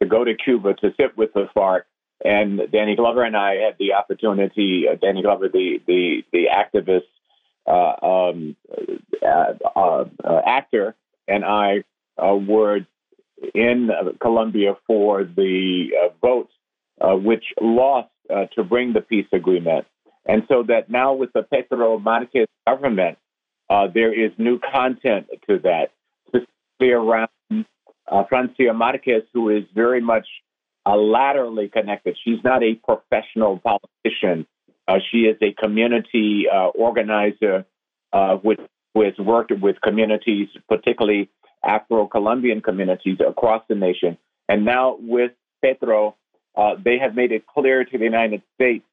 to go to Cuba to sit with the FARC. And Danny Glover and I had the opportunity, uh, Danny Glover, the, the, the activist uh, um, uh, uh, actor, and I were in Colombia for the vote, which lost to bring the peace agreement. And so that now with the Petro Marquez government, there is new content to that, specifically around Francia Marquez, who is very much uh, laterally connected. She's not a professional politician. Uh, she is a community uh, organizer uh, which, who has worked with communities, particularly Afro Colombian communities across the nation. And now with Petro, uh, they have made it clear to the United States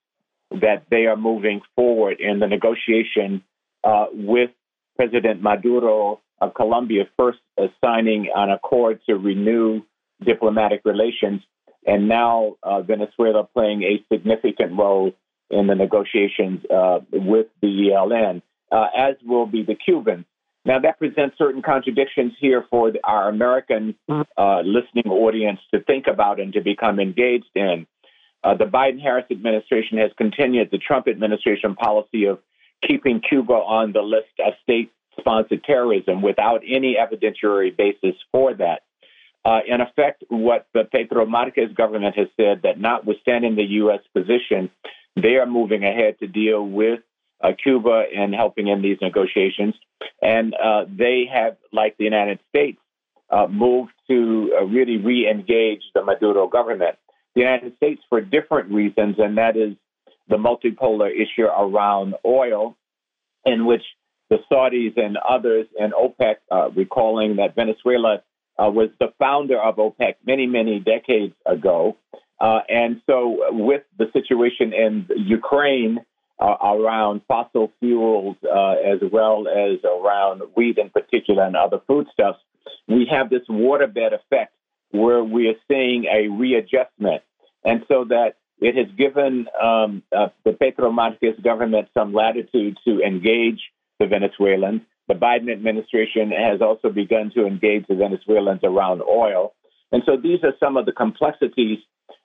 that they are moving forward in the negotiation uh, with President Maduro of Colombia, first signing an accord to renew diplomatic relations, and now uh, Venezuela playing a significant role in the negotiations uh, with the ELN, uh, as will be the Cubans. Now, that presents certain contradictions here for our American uh, listening audience to think about and to become engaged in. Uh, the Biden Harris administration has continued the Trump administration policy of keeping Cuba on the list of state sponsored terrorism without any evidentiary basis for that. Uh, in effect, what the Petro Marquez government has said that notwithstanding the U.S. position, they are moving ahead to deal with uh, Cuba and helping in these negotiations. And uh, they have, like the United States, uh, moved to uh, really re engage the Maduro government. The United States for different reasons, and that is the multipolar issue around oil, in which the Saudis and others and OPEC, uh, recalling that Venezuela uh, was the founder of OPEC many, many decades ago. Uh, and so, with the situation in Ukraine uh, around fossil fuels, uh, as well as around wheat in particular and other foodstuffs, we have this waterbed effect where we are seeing a readjustment. And so that it has given um, uh, the Petro Marquez government some latitude to engage the Venezuelans. The Biden administration has also begun to engage the Venezuelans around oil. And so these are some of the complexities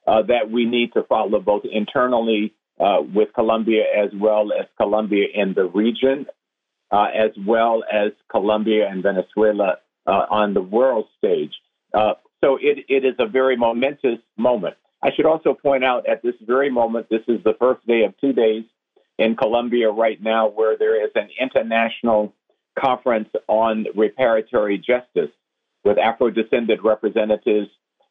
uh, that we need to follow both internally uh, with Colombia as well as Colombia in the region, uh, as well as Colombia and Venezuela uh, on the world stage. Uh, so it, it is a very momentous moment. I should also point out at this very moment, this is the first day of two days in Colombia right now where there is an international conference on reparatory justice with Afro descended representatives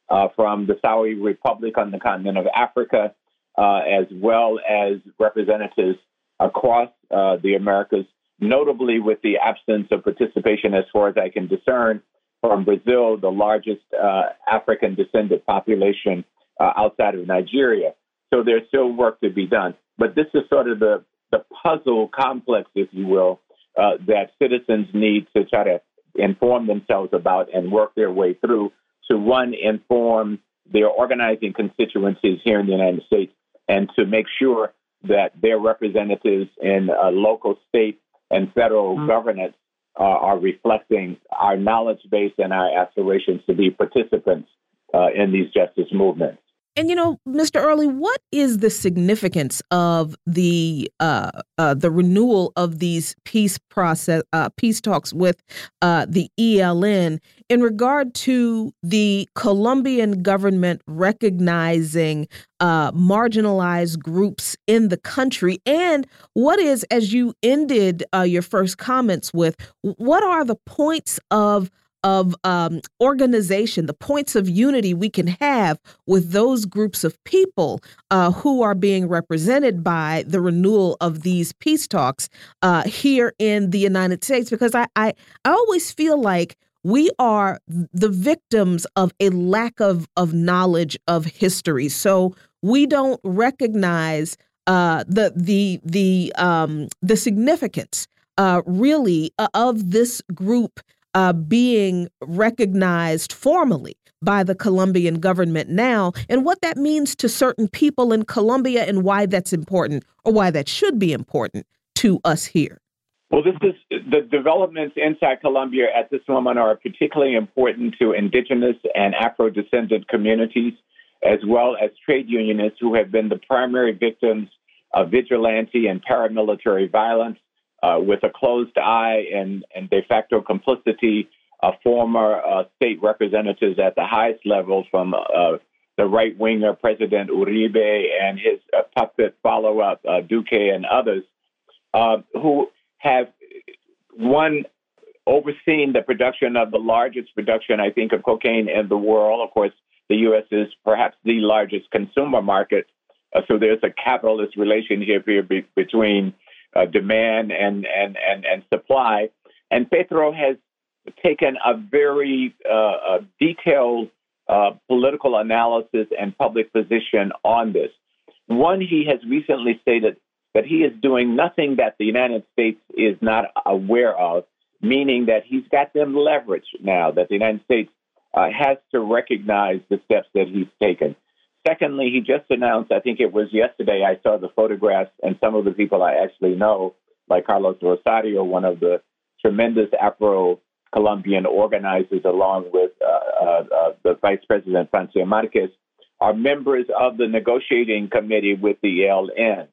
uh, from the Saudi Republic on the continent of Africa, uh, as well as representatives across uh, the Americas, notably with the absence of participation, as far as I can discern, from Brazil, the largest uh, African descended population uh, outside of Nigeria. So there's still work to be done. But this is sort of the, the puzzle complex, if you will, uh, that citizens need to try to inform themselves about and work their way through to one, inform their organizing constituencies here in the United States, and to make sure that their representatives in uh, local, state, and federal mm-hmm. governance uh, are reflecting our knowledge base and our aspirations to be participants uh, in these justice movements. And you know, Mr. Early, what is the significance of the uh, uh, the renewal of these peace process uh, peace talks with uh, the ELN in regard to the Colombian government recognizing uh, marginalized groups in the country, and what is, as you ended uh, your first comments with, what are the points of of um, organization, the points of unity we can have with those groups of people uh, who are being represented by the renewal of these peace talks uh, here in the United States. Because I, I, I always feel like we are the victims of a lack of, of knowledge of history. So we don't recognize uh, the the the um, the significance uh, really uh, of this group uh, being recognized formally by the Colombian government now, and what that means to certain people in Colombia and why that's important or why that should be important to us here. Well, this is the developments inside Colombia at this moment are particularly important to indigenous and Afro descendant communities, as well as trade unionists who have been the primary victims of vigilante and paramilitary violence uh, with a closed eye and, and de facto complicity of former uh, state representatives at the highest level from uh, the right winger President Uribe and his uh, puppet follow up uh, Duque and others, uh, who have one overseen the production of the largest production, I think, of cocaine in the world. Of course, the U.S. is perhaps the largest consumer market, so there's a capitalist relationship here be- between uh, demand and, and, and, and supply. And Petro has taken a very uh, detailed uh, political analysis and public position on this. One, he has recently stated that he is doing nothing that the United States is not aware of, meaning that he's got them leveraged now, that the United States uh, has to recognize the steps that he's taken. Secondly, he just announced, I think it was yesterday, I saw the photographs and some of the people I actually know, like Carlos Rosero, one of the tremendous Afro Colombian organizers, along with uh, uh, uh, the Vice President Francia Marquez, are members of the negotiating committee with the ELN.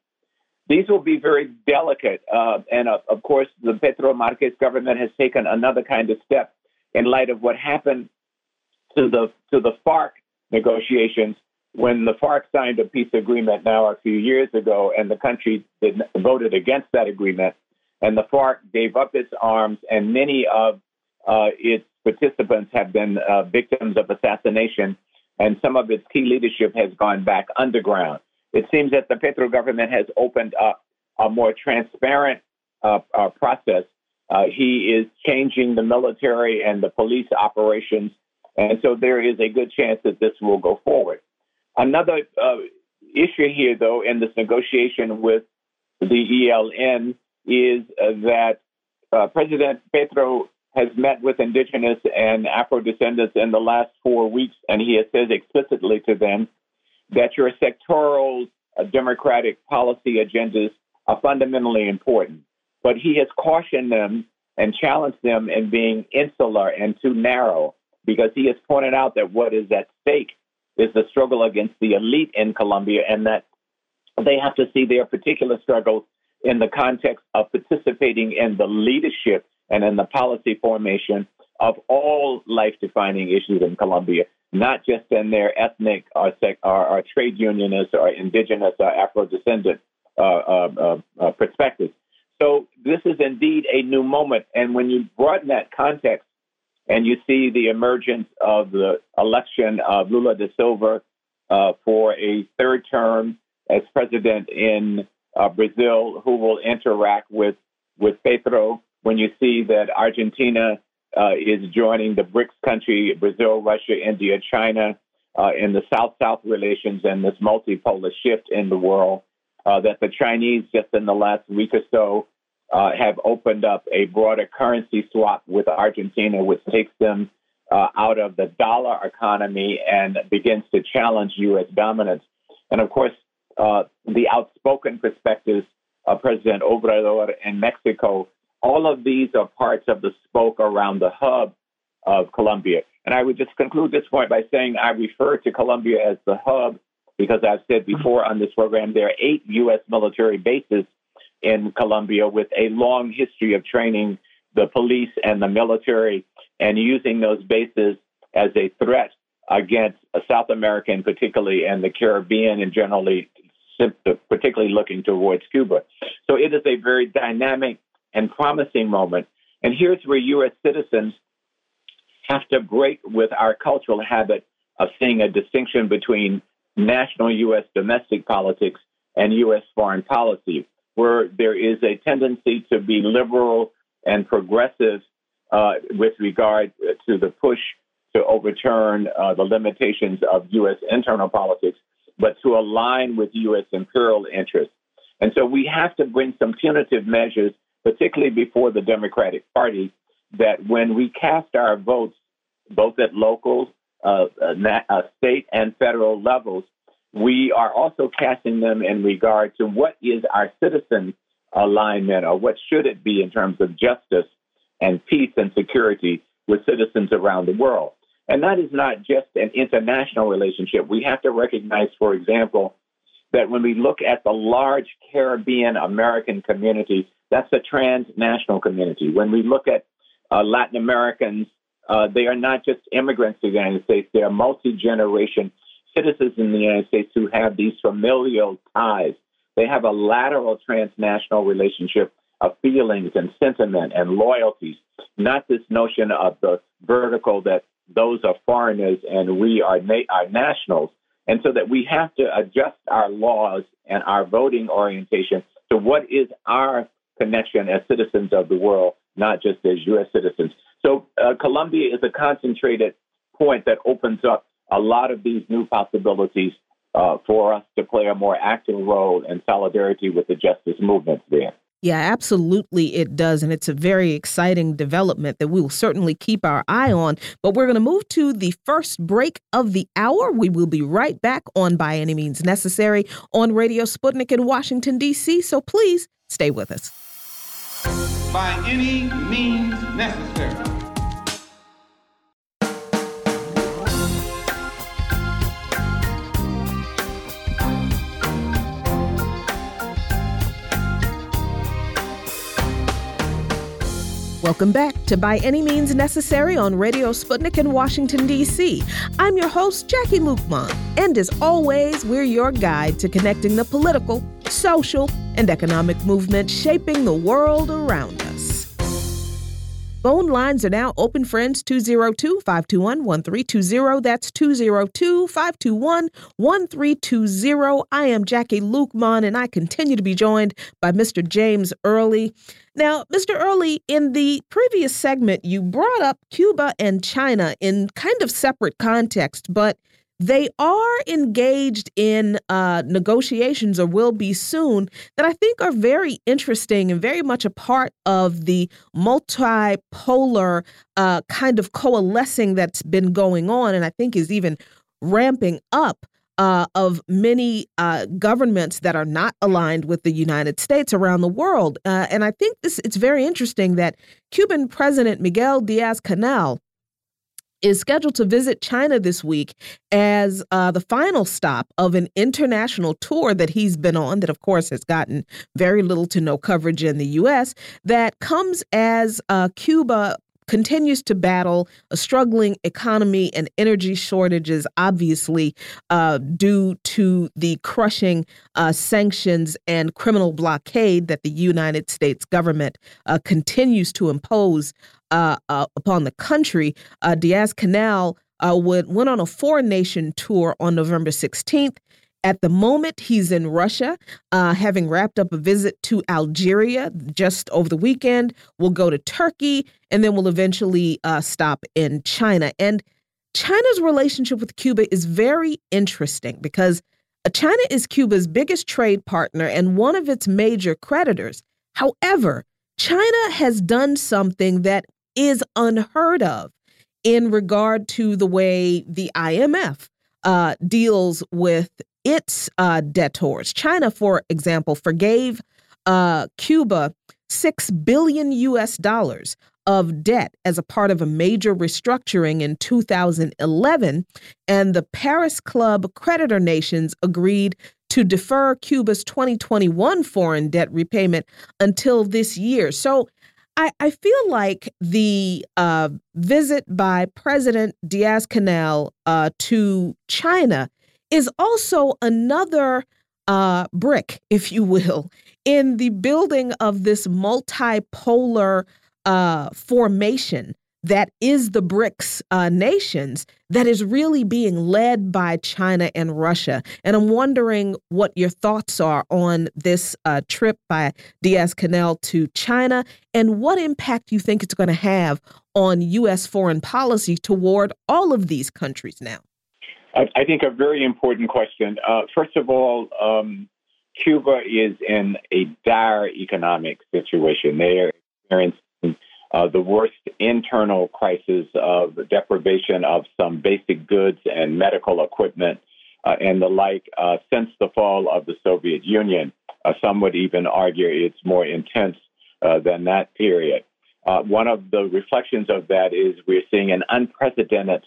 These will be very delicate, uh, and uh, of course, the Petro Marquez government has taken another kind of step in light of what happened to the to the FARC negotiations when the FARC signed a peace agreement now a few years ago, and the country did, voted against that agreement, and the FARC gave up its arms, and many of uh, its participants have been uh, victims of assassination, and some of its key leadership has gone back underground. It seems that the Petro government has opened up a more transparent uh, uh process. Uh, he is changing the military and the police operations, and so there is a good chance that this will go forward. Another uh, issue here, though, in this negotiation with the ELN is that President Petro has met with indigenous and Afro descendants in the last four weeks, and he has said explicitly to them that your sectoral uh, democratic policy agendas are fundamentally important. But he has cautioned them and challenged them in being insular and too narrow because he has pointed out that what is at stake is the struggle against the elite in Colombia and that they have to see their particular struggles in the context of participating in the leadership and in the policy formation of all life defining issues in Colombia, not just in their ethnic or, sec- or, or trade unionist or indigenous or Afro descendant uh, uh, uh, perspectives. So this is indeed a new moment. And when you broaden that context and you see the emergence of the election of Lula da Silva uh, for a third term as president in uh, Brazil, who will interact with, with Petro. When you see that Argentina uh, is joining the BRICS country, Brazil, Russia, India, China, uh, in the South-South relations and this multipolar shift in the world, uh, that the Chinese just in the last week or so uh, have opened up a broader currency swap with Argentina, which takes them uh, out of the dollar economy and begins to challenge U.S. dominance. And of course, uh, the outspoken perspectives of President Obrador in Mexico all of these are parts of the spoke around the hub of Colombia. And I would just conclude this point by saying I refer to Colombia as the hub because I've said before on this program there are eight U.S. military bases in Colombia with a long history of training the police and the military and using those bases as a threat against South America, particularly, and the Caribbean, and generally, particularly looking towards Cuba. So it is a very dynamic and promising moment. And here's where U.S. citizens have to break with our cultural habit of seeing a distinction between national U.S. domestic politics and U.S. foreign policy, where there is a tendency to be liberal and progressive uh, with regard to the push to overturn uh, the limitations of U.S. internal politics, but to align with U.S. imperial interests. And so we have to bring some punitive measures particularly before the Democratic Party, that when we cast our votes, both at local, uh, uh, state, and federal levels, we are also casting them in regard to what is our citizen alignment or what should it be in terms of justice and peace and security with citizens around the world. And that is not just an international relationship. We have to recognize, for example, that when we look at the large Caribbean American community, that's a transnational community. When we look at uh, Latin Americans, uh, they are not just immigrants to the United States, they are multi generation citizens in the United States who have these familial ties. They have a lateral transnational relationship of feelings and sentiment and loyalties, not this notion of the vertical that those are foreigners and we are, na- are nationals. And so that we have to adjust our laws and our voting orientation to what is our connection as citizens of the world, not just as U.S. citizens. So uh, Colombia is a concentrated point that opens up a lot of these new possibilities uh, for us to play a more active role in solidarity with the justice movements there. Yeah, absolutely it does. And it's a very exciting development that we will certainly keep our eye on. But we're going to move to the first break of the hour. We will be right back on By Any Means Necessary on Radio Sputnik in Washington, D.C. So please stay with us. by any means necessary. Welcome back to By Any Means Necessary on Radio Sputnik in Washington, D.C. I'm your host, Jacquie Luqman, and as always, we're your guide to connecting the political, social, and economic movement shaping the world around us. Phone lines are now open, friends 202 521 1320. That's 202 521 1320. I am Jacquie Luqman, and I continue to be joined by Mr. James Early. Now, Mr. Early, in the previous segment, you brought up Cuba and China in kind of separate context, but they are engaged in uh, negotiations or will be soon that I think are very interesting and very much a part of the multipolar uh, kind of coalescing that's been going on and I think is even ramping up. Uh, of many uh, governments that are not aligned with the United States around the world, uh, and I think this it's very interesting that Cuban President Miguel Diaz Canel is scheduled to visit China this week as uh, the final stop of an international tour that he's been on, that of course has gotten very little to no coverage in the U.S., that comes as uh, Cuba continues to battle a struggling economy and energy shortages, obviously, uh, due to the crushing uh, sanctions and criminal blockade that the United States government uh, continues to impose uh, uh, upon the country. Uh, Diaz Canel uh, would, went on a foreign nation tour on November 16th. At the moment, he's in Russia, uh, having wrapped up a visit to Algeria just over the weekend. We'll go to Turkey, and then we'll eventually stop in China. And China's relationship with Cuba is very interesting because China is Cuba's biggest trade partner and one of its major creditors. However, China has done something that is unheard of in regard to the way the IMF uh, deals with its uh, debtors. China, for example, forgave uh, Cuba six billion U.S. dollars of debt as a part of a major restructuring in 2011, and the Paris Club creditor nations agreed to defer Cuba's 2021 foreign debt repayment until this year. So I, I feel like the uh, visit by President Diaz Canel uh, to China is also another uh, brick, if you will, in the building of this multipolar uh, formation that is the BRICS uh, nations that is really being led by China and Russia. And I'm wondering what your thoughts are on this uh, trip by Diaz Canel to China and what impact you think it's going to have on U.S. foreign policy toward all of these countries now. I, I think a very important question. Uh, first of all, um, Cuba is in a dire economic situation. They are experiencing uh, the worst internal crisis of deprivation of some basic goods and medical equipment uh, and the like uh, since the fall of the Soviet Union. Uh, some would even argue it's more intense uh, than that period. Uh, one of the reflections of that is we're seeing an unprecedented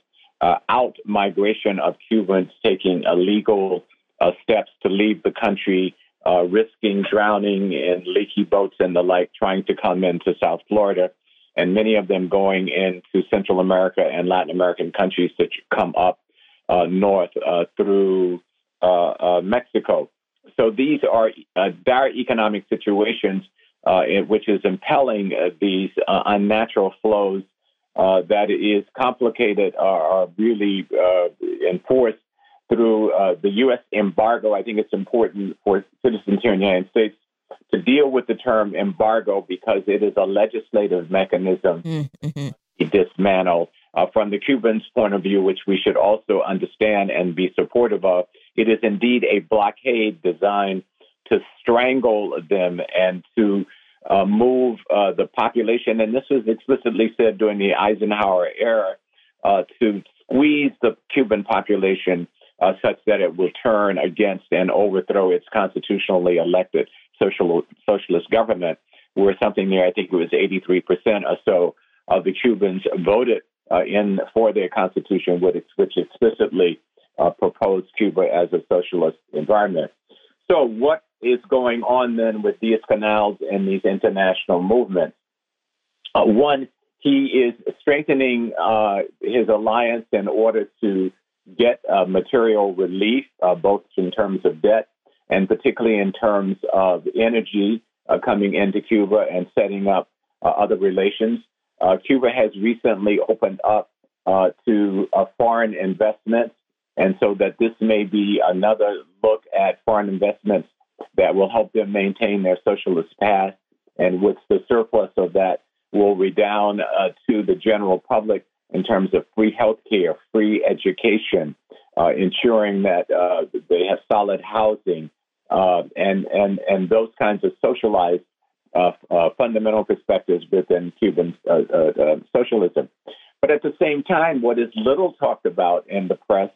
out migration of Cubans taking illegal steps to leave the country. risking drowning in leaky boats and the like, trying to come into South Florida and many of them going into Central America and Latin American countries to come up uh, north uh, through uh, uh Mexico. So these are uh, dire economic situations, uh, which is impelling these unnatural flows that is complicated are really enforced through the U.S. embargo. I think it's important for citizens here in the United States to deal with the term embargo because it is a legislative mechanism mm-hmm. to dismantle. Uh, from the Cubans' point of view, which we should also understand and be supportive of, it is indeed a blockade designed to strangle them and to uh, move uh, the population. And this was explicitly said during the Eisenhower era uh, to squeeze the Cuban population uh, such that it will turn against and overthrow its constitutionally elected social, socialist government. where something near, I think it was 83% or so of the Cubans voted uh, in for their constitution, which explicitly uh, proposed Cuba as a socialist environment. So, what is going on then with Diaz Canel's and these international movements? Uh, one, he is strengthening uh, his alliance in order to get uh, material relief, uh, both in terms of debt and particularly in terms of energy uh, coming into Cuba and setting up uh, other relations. Uh, Cuba has recently opened up uh, to foreign investments, and so that this may be another look at foreign investments that will help them maintain their socialist path, and with the surplus of that will redound to the general public in terms of free health care, free education, uh, ensuring that uh, they have solid housing, uh, and and and those kinds of socialized uh, uh, fundamental perspectives within Cuban uh, socialism. But at the same time, what is little talked about in the press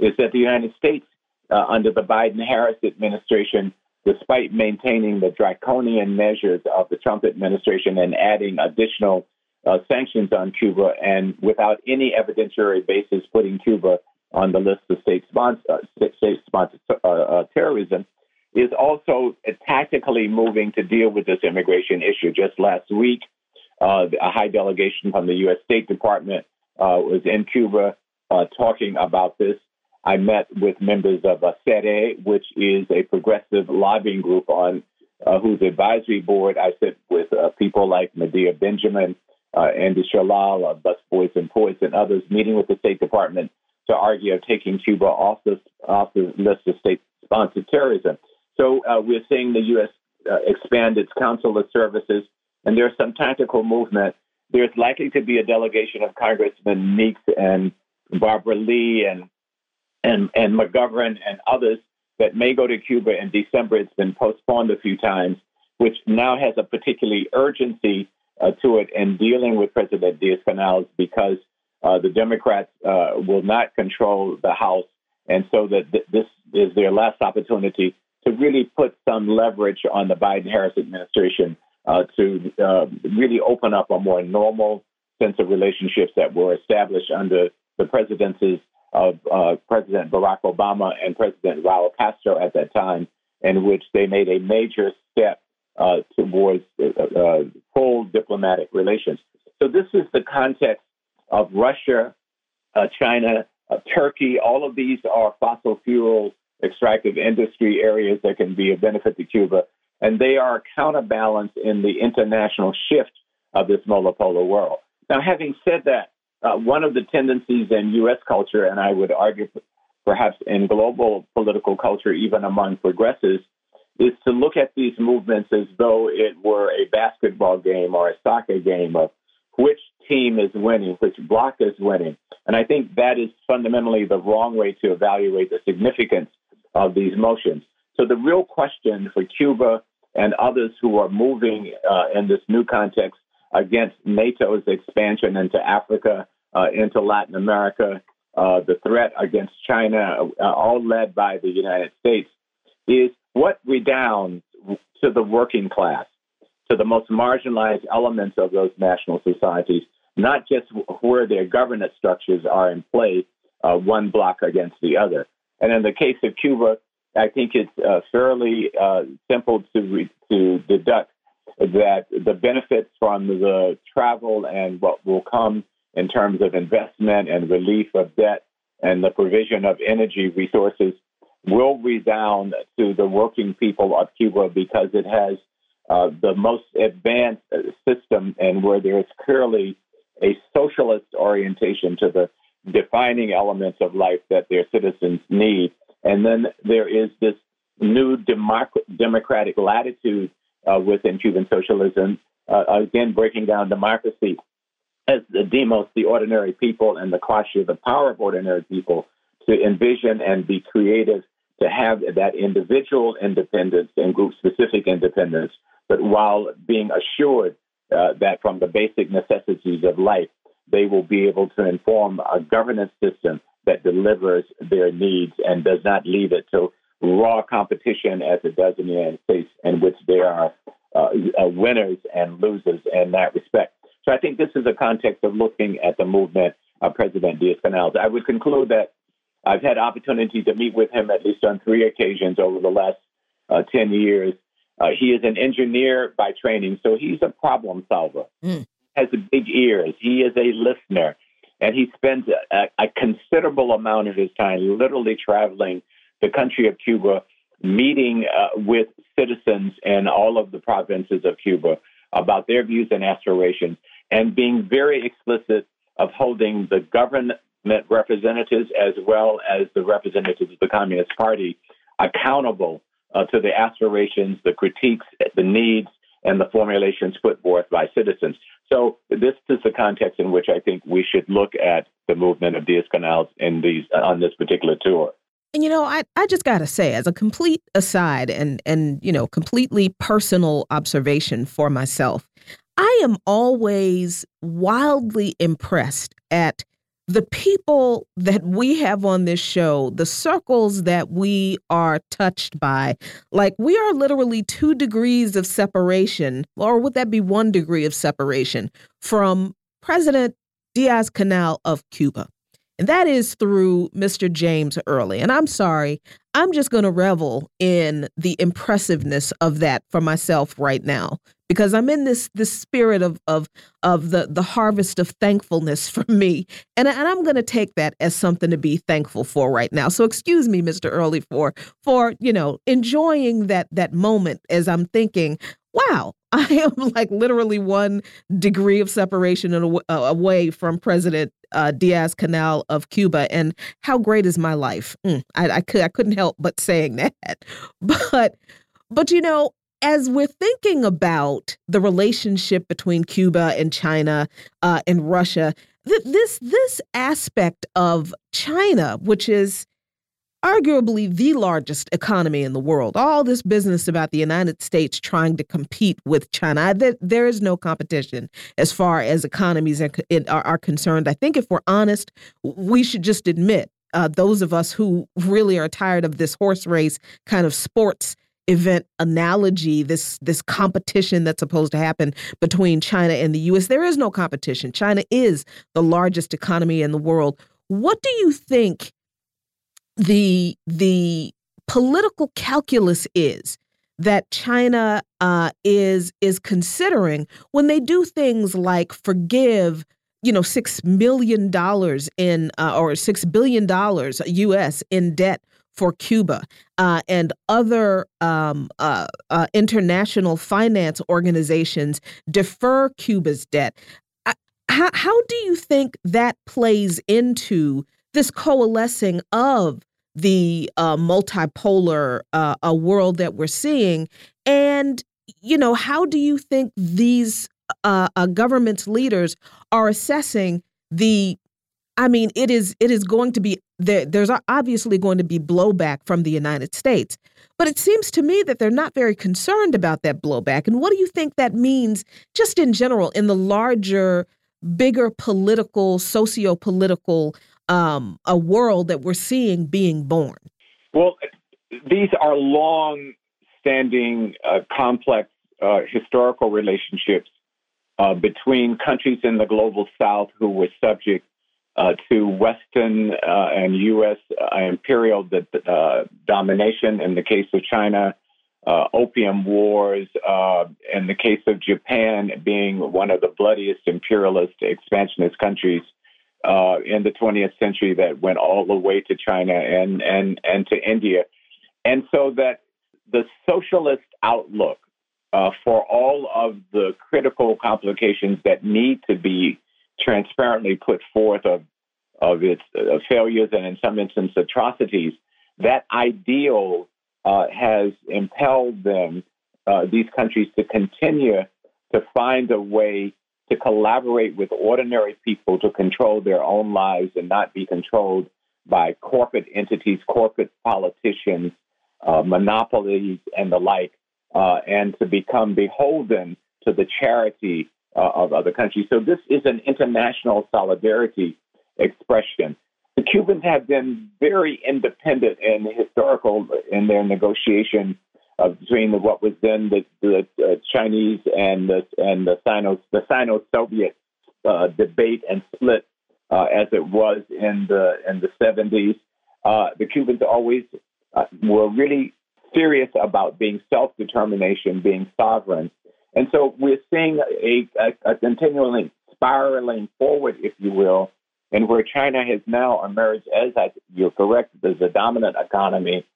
is that the United States, under the Biden-Harris administration, despite maintaining the draconian measures of the Trump administration and adding additional uh, sanctions on Cuba and without any evidentiary basis putting Cuba on the list of state sponsored uh, state sponsored uh, uh, terrorism is also tactically moving to deal with this immigration issue. Just last week, uh, a high delegation from the U.S. State Department uh, was in Cuba talking about this. I met with members of SEDE, which is a progressive lobbying group on uh, whose advisory board I sit with uh, people like Medea Benjamin, uh, Andy Shallal, uh, Bus Boys and Poets, and others meeting with the State Department to argue of taking Cuba off the off the list of state-sponsored terrorism. So uh, we're seeing the U.S. Uh, expand its consular services, and there's some tactical movement. There's likely to be a delegation of Congressman Meeks and Barbara Lee and and and McGovern and others that may go to Cuba in December. It's been postponed a few times, which now has a particularly urgency uh, to it in dealing with President Diaz Canales because uh, the Democrats uh, will not control the House, and so that th- this is their last opportunity to really put some leverage on the Biden-Harris administration uh, to uh, really open up a more normal sense of relationships that were established under the presidencies of uh, President Barack Obama and President Raul Castro at that time, in which they made a major step uh, towards uh, uh, full diplomatic relations. So this is the context of Russia, China, Turkey. All of these are fossil fuel extractive industry areas that can be a benefit to Cuba, and they are a counterbalance in the international shift of this monopolar world. Now, having said that, uh, one of the tendencies in U.S. culture, and I would argue perhaps in global political culture, even among progressives, is to look at these movements as though it were a basketball game or a soccer game of which team is winning, which block is winning. And I think that is fundamentally the wrong way to evaluate the significance of these motions. So the real question for Cuba and others who are moving uh, in this new context against NATO's expansion into Africa, uh, into Latin America, uh, the threat against China, uh, all led by the United States, is what redounds to the working class, to the most marginalized elements of those national societies, not just where their governance structures are in play, uh, one block against the other. And in the case of Cuba, I think it's uh, fairly uh, simple to re- to deduct that the benefits from the travel and what will come in terms of investment and relief of debt and the provision of energy resources will redound to the working people of Cuba because it has uh, the most advanced system and where there is clearly a socialist orientation to the defining elements of life that their citizens need. And then there is this new democ- democratic latitude uh, within Cuban socialism, uh, again, breaking down democracy as the demos, the ordinary people, and the quassia, the power of ordinary people, to envision and be creative to have that individual independence and group specific independence, but while being assured uh, that from the basic necessities of life, they will be able to inform a governance system that delivers their needs and does not leave it to raw competition as it does in the United States, in which there are uh, uh, winners and losers in that respect. So I think this is a context of looking at the movement of President Diaz Canales. I would conclude that I've had opportunity to meet with him at least on three occasions over the last uh, 10 years. Uh, he is an engineer by training, so he's a problem solver. Mm. Has big ears. He is a listener, and he spends a, a considerable amount of his time literally traveling the country of Cuba, meeting uh, with citizens in all of the provinces of Cuba about their views and aspirations, and being very explicit of holding the government representatives as well as the representatives of the Communist Party accountable uh, to the aspirations, the critiques, the needs, and the formulations put forth by citizens. So this is the context in which I think we should look at the movement of Diaz Canales in these uh, on this particular tour. And you know, I, I just gotta say, as a complete aside and and you know, completely personal observation for myself, I am always wildly impressed at the people that we have on this show, the circles that we are touched by, like we are literally two degrees of separation, or would that be one degree of separation from President Diaz Canel of Cuba? And that is through Mr. James Early. And I'm sorry, I'm just going to revel in the impressiveness of that for myself right now because I'm in this this spirit of of of the the harvest of thankfulness for me, and and I'm going to take that as something to be thankful for right now. So excuse me, Mr. Early, for for you know enjoying that that moment as I'm thinking, wow, I am like literally one degree of separation away from President uh, Diaz Canel of Cuba, and how great is my life? Mm, I, I could I couldn't help but saying that, but but you know as we're thinking about the relationship between Cuba and China uh, and Russia, th this this aspect of China, which is arguably the largest economy in the world. All this business about the United States trying to compete with China, there, there is no competition as far as economies are, are, concerned. I think if we're honest, we should just admit, uh, those of us who really are tired of this horse race kind of sports event analogy this this competition that's supposed to happen between China and the US there is no competition China is the largest economy in the world what do you think the the political calculus is that China uh, is is considering when they do things like forgive, you know, six million dollars in uh, or six billion dollars U.S. in debt for Cuba uh, and other um, uh, uh, international finance organizations defer Cuba's debt. How, how do you think that plays into this coalescing of the uh, multipolar uh, world that we're seeing. And, you know, how do you think these uh, uh, government leaders are assessing the I mean, it is it is going to be there. There's obviously going to be blowback from the United States, but it seems to me that they're not very concerned about that blowback. And what do you think that means, just in general, in the larger, bigger political, socio-political um, a world that we're seeing being born? Well, these are long standing, uh, complex uh, historical relationships uh, between countries in the global south who were subject uh, to Western uh, and U.S. Uh, imperial domination in the case of China. opium wars, in the case of Japan being one of the bloodiest imperialist expansionist countries uh, in the 20th century that went all the way to China and, and, and to India. And so that the socialist outlook uh, for all of the critical complications that need to be transparently put forth of, of its uh, failures and, in some instances, atrocities, that ideal uh, has impelled them, uh, these countries, to continue to find a way to collaborate with ordinary people to control their own lives and not be controlled by corporate entities, corporate politicians, uh, monopolies, and the like, uh, and to become beholden to the charity uh, of other countries. So this is an international solidarity expression. The Cubans have been very independent and historical in their negotiation between the, what was then the, the uh, Chinese and the and the Sino the Sino-Soviet uh, debate and split uh, as it was in the in the 70s. Uh, the Cubans always uh, were really serious about being self-determination, being sovereign, and so we're seeing a, a, a continually spiraling forward, if you will, and where China has now emerged as you're correct, as the dominant economy,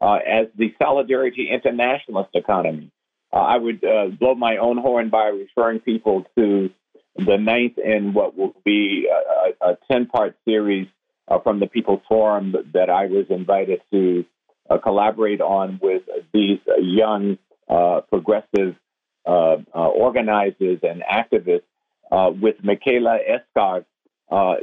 uh, as the solidarity internationalist economy. Uh, I would uh, blow my own horn by referring people to the ninth in what will be a, 10 part series uh, from the People's Forum that I was invited to uh, collaborate on with these young uh, progressive organizers and activists with Mikaela Erskog.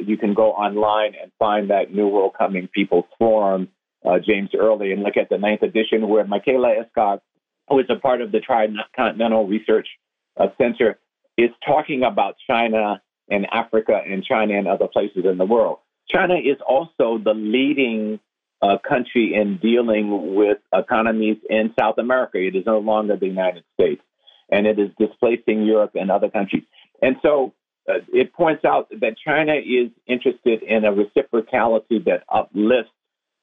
you can go online and find that New World Coming People's Forum uh, James Early and look at the ninth edition where Mikaela Erskog, who is a part of the Tricontinental Research uh, Center, is talking about China and Africa and China and other places in the world. China is also the leading uh, country in dealing with economies in South America. It is no longer the United States, and it is displacing Europe and other countries. And so uh, it points out that China is interested in a reciprocality that uplifts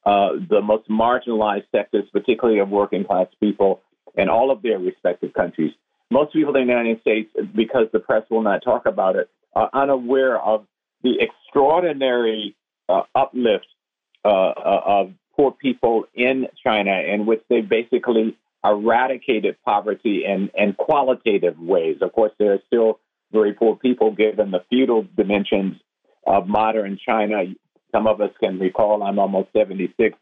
uh, the most marginalized sectors, particularly of working class people in all of their respective countries. Most people in the United States, because the press will not talk about it, are unaware of the extraordinary uh, uplift uh, uh of poor people in China, in which they basically eradicated poverty in, in qualitative ways. Of course, there are still very poor people given the feudal dimensions of modern China. Some of us can recall, I'm almost 76,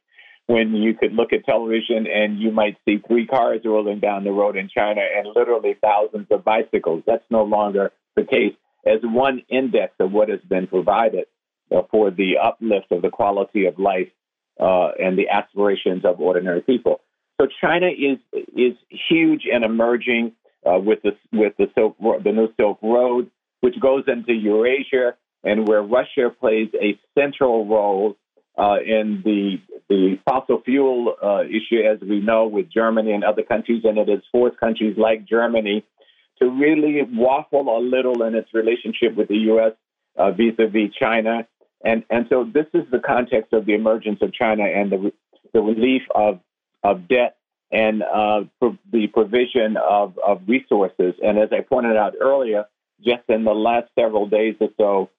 when you could look at television and you might see three cars rolling down the road in China and literally thousands of bicycles. That's no longer the case as one index of what has been provided uh, for the uplift of the quality of life uh, and the aspirations of ordinary people. So China is is huge and emerging uh, with the with the Silk the new Silk Road, which goes into Eurasia and where Russia plays a central role uh, in the the fossil fuel uh, issue, as we know, with Germany and other countries, and it has forced countries like Germany to really waffle a little in its relationship with the U.S. Uh, vis-a-vis China, and and so this is the context of the emergence of China and the the relief of of debt and uh, pro- the provision of, of resources. And as I pointed out earlier, just in the last several days or so,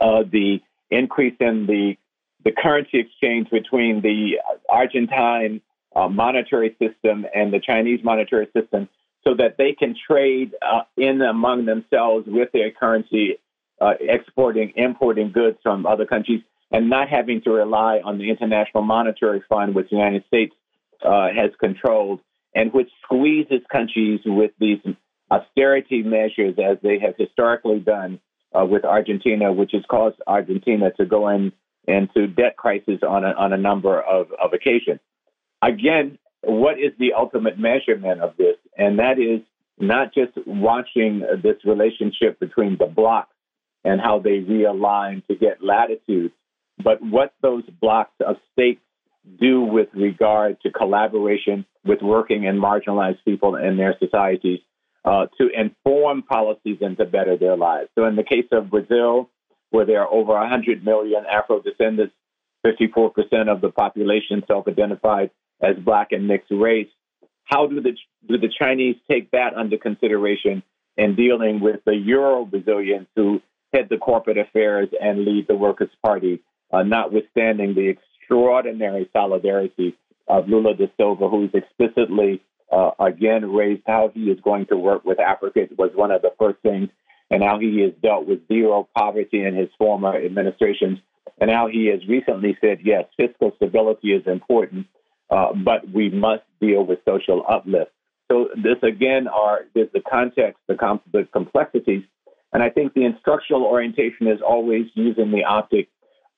uh, the increase in the the currency exchange between the Argentine uh, monetary system and the Chinese monetary system, so that they can trade uh, in among themselves with their currency, uh, exporting, importing goods from other countries, and not having to rely on the International Monetary Fund, which the United States uh, has controlled, and which squeezes countries with these austerity measures as they have historically done uh, with Argentina, which has caused Argentina to go in into debt crisis on a, on a number of, of occasions. Again, what is the ultimate measurement of this? And that is not just watching this relationship between the blocks and how they realign to get latitude, but what those blocks of states do with regard to collaboration with working and marginalized people in their societies uh, to inform policies and to better their lives. So, in the case of Brazil, where there are over 100 million Afro descendants, 54% of the population self identified as black and mixed race, how do the, do the Chinese take that under consideration in dealing with the Euro Brazilians who head the corporate affairs and lead the Workers' Party, uh, notwithstanding the extraordinary solidarity of Lula da Silva, who's explicitly uh, again raised how he is going to work with Africa. It was one of the first things, and how he has dealt with zero poverty in his former administrations, and how he has recently said, yes, fiscal stability is important, uh, but we must deal with social uplift. So this again are the context, the, com- the complexities, and I think the instructional orientation is always using the optic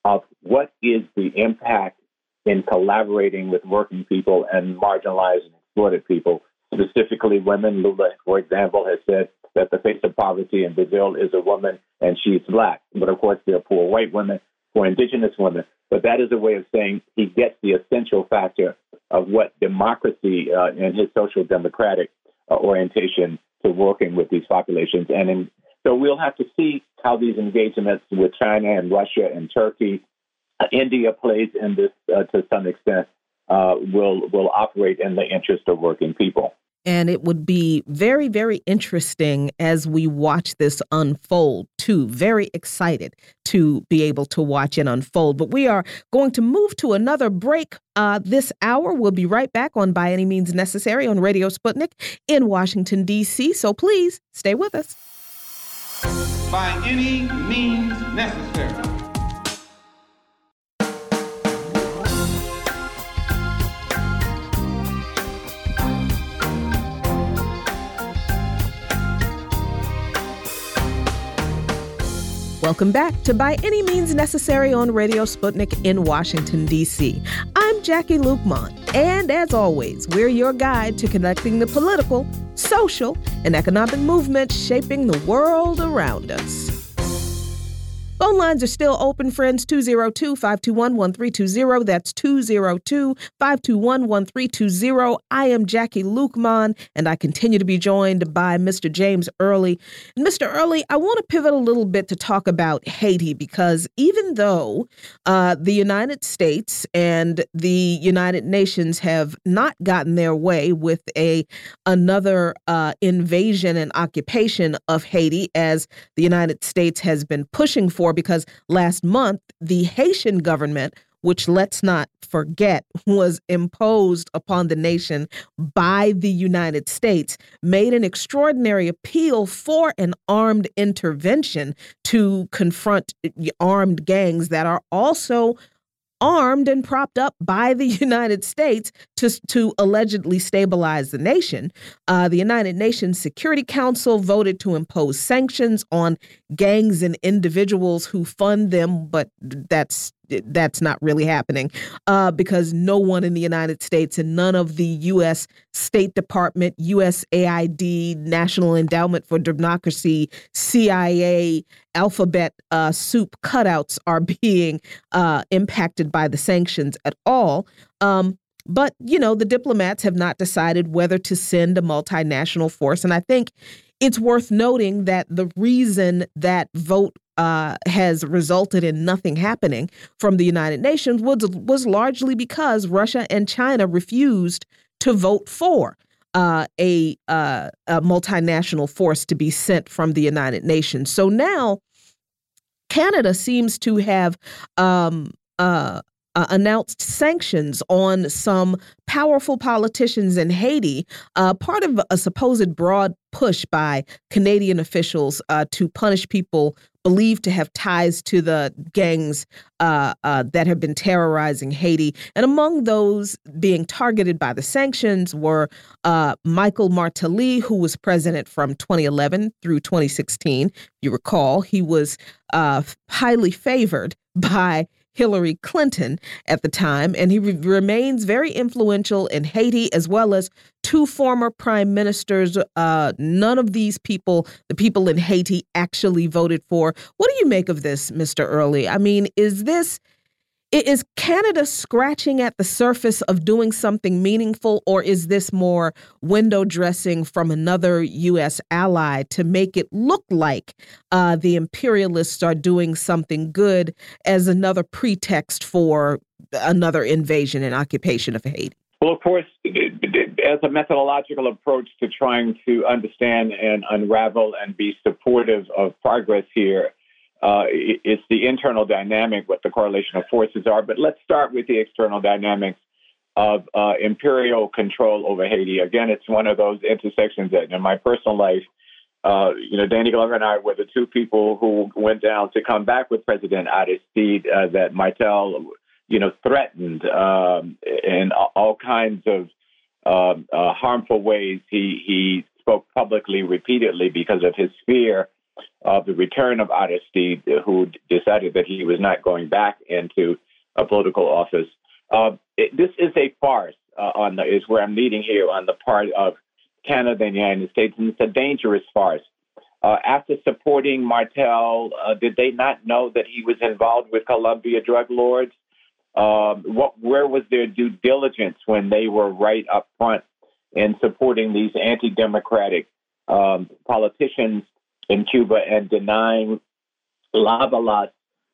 of what is the impact in collaborating with working people and marginalized and exploited people, specifically women. Lula, for example, has said that the face of poverty in Brazil is a woman and she's black. But of course, there are poor white women, poor indigenous women. But that is a way of saying he gets the essential factor of what democracy uh, and his social democratic uh, orientation to working with these populations. And in, so we'll have to see how these engagements with China and Russia and Turkey, uh, India plays in this uh, to some extent, uh, will will operate in the interest of working people. And it would be very, very interesting as we watch this unfold, too. Very excited to be able to watch it unfold. But we are going to move to another break uh, this hour. We'll be right back on By Any Means Necessary on Radio Sputnik in Washington, D.C. So please stay with us. By any means necessary. Welcome back to By Any Means Necessary on Radio Sputnik in Washington, D.C. I'm Jacquie Luqman, and as always, we're your guide to connecting the political, social, and economic movements shaping the world around us. Phone lines are still open, friends. 202 521 1320. That's 202 521 1320. I am Jacquie Luqman, and I continue to be joined by Mr. James Early. And Mr. Early, I want to pivot a little bit to talk about Haiti because even though uh, the United States and the United Nations have not gotten their way with a another uh, invasion and occupation of Haiti, as the United States has been pushing for because last month, the Haitian government, which let's not forget was imposed upon the nation by the United States, made an extraordinary appeal for an armed intervention to confront eh, armed gangs that are also armed and propped up by the United States to, to allegedly stabilize the nation. Uh, the United Nations Security Council voted to impose sanctions on gangs and individuals who fund them, but that's that's not really happening uh, because no one in the United States and none of the U.S. State Department, USAID, National Endowment for Democracy, CIA, alphabet uh, soup cutouts are being uh, impacted by the sanctions at all. Um, but, you know, the diplomats have not decided whether to send a multinational force. And I think it's worth noting that the reason that vote uh, has resulted in nothing happening from the United Nations was, was largely because Russia and China refused to vote for uh, a, uh, a multinational force to be sent from the United Nations. So now Canada seems to have um, uh, uh, announced sanctions on some powerful politicians in Haiti, uh, part of a supposed broad push by Canadian officials uh, to punish people believed to have ties to the gangs uh, uh, that have been terrorizing Haiti. And among those being targeted by the sanctions were uh, Michel Martelly, who was president from 2011 through 2016. You recall, he was highly favored by Hillary Clinton at the time, and he re remains very influential in Haiti, as well as two former prime ministers. Uh, none of these people, the people in Haiti, actually voted for. What do you make of this, Mr. Early? I mean, is this is Canada scratching at the surface of doing something meaningful, or is this more window dressing from another U.S. ally to make it look like uh, the imperialists are doing something good as another pretext for another invasion and occupation of Haiti? Well, of course, as a methodological approach to trying to understand and unravel and be supportive of progress here, uh, it's the internal dynamic, what the correlation of forces are. But let's start with the external dynamics of uh, imperial control over Haiti. Again, it's one of those intersections that in my personal life, uh, you know, Danny Glover and I were the two people who went down to come back with President Aristide uh, that Martel, you know, threatened um, in all kinds of um, uh, harmful ways. He he spoke publicly repeatedly because of his fear of the return of Aristide, who decided that he was not going back into a political office. Uh, it, this is a farce. Uh, on the, is where I'm leading here on the part of Canada and the United States, and it's a dangerous farce. Uh, after supporting Martel, uh, did they not know that he was involved with Colombia drug lords? Um, what, where was their due diligence when they were right up front in supporting these anti-democratic um, politicians in Cuba and denying Lavalas,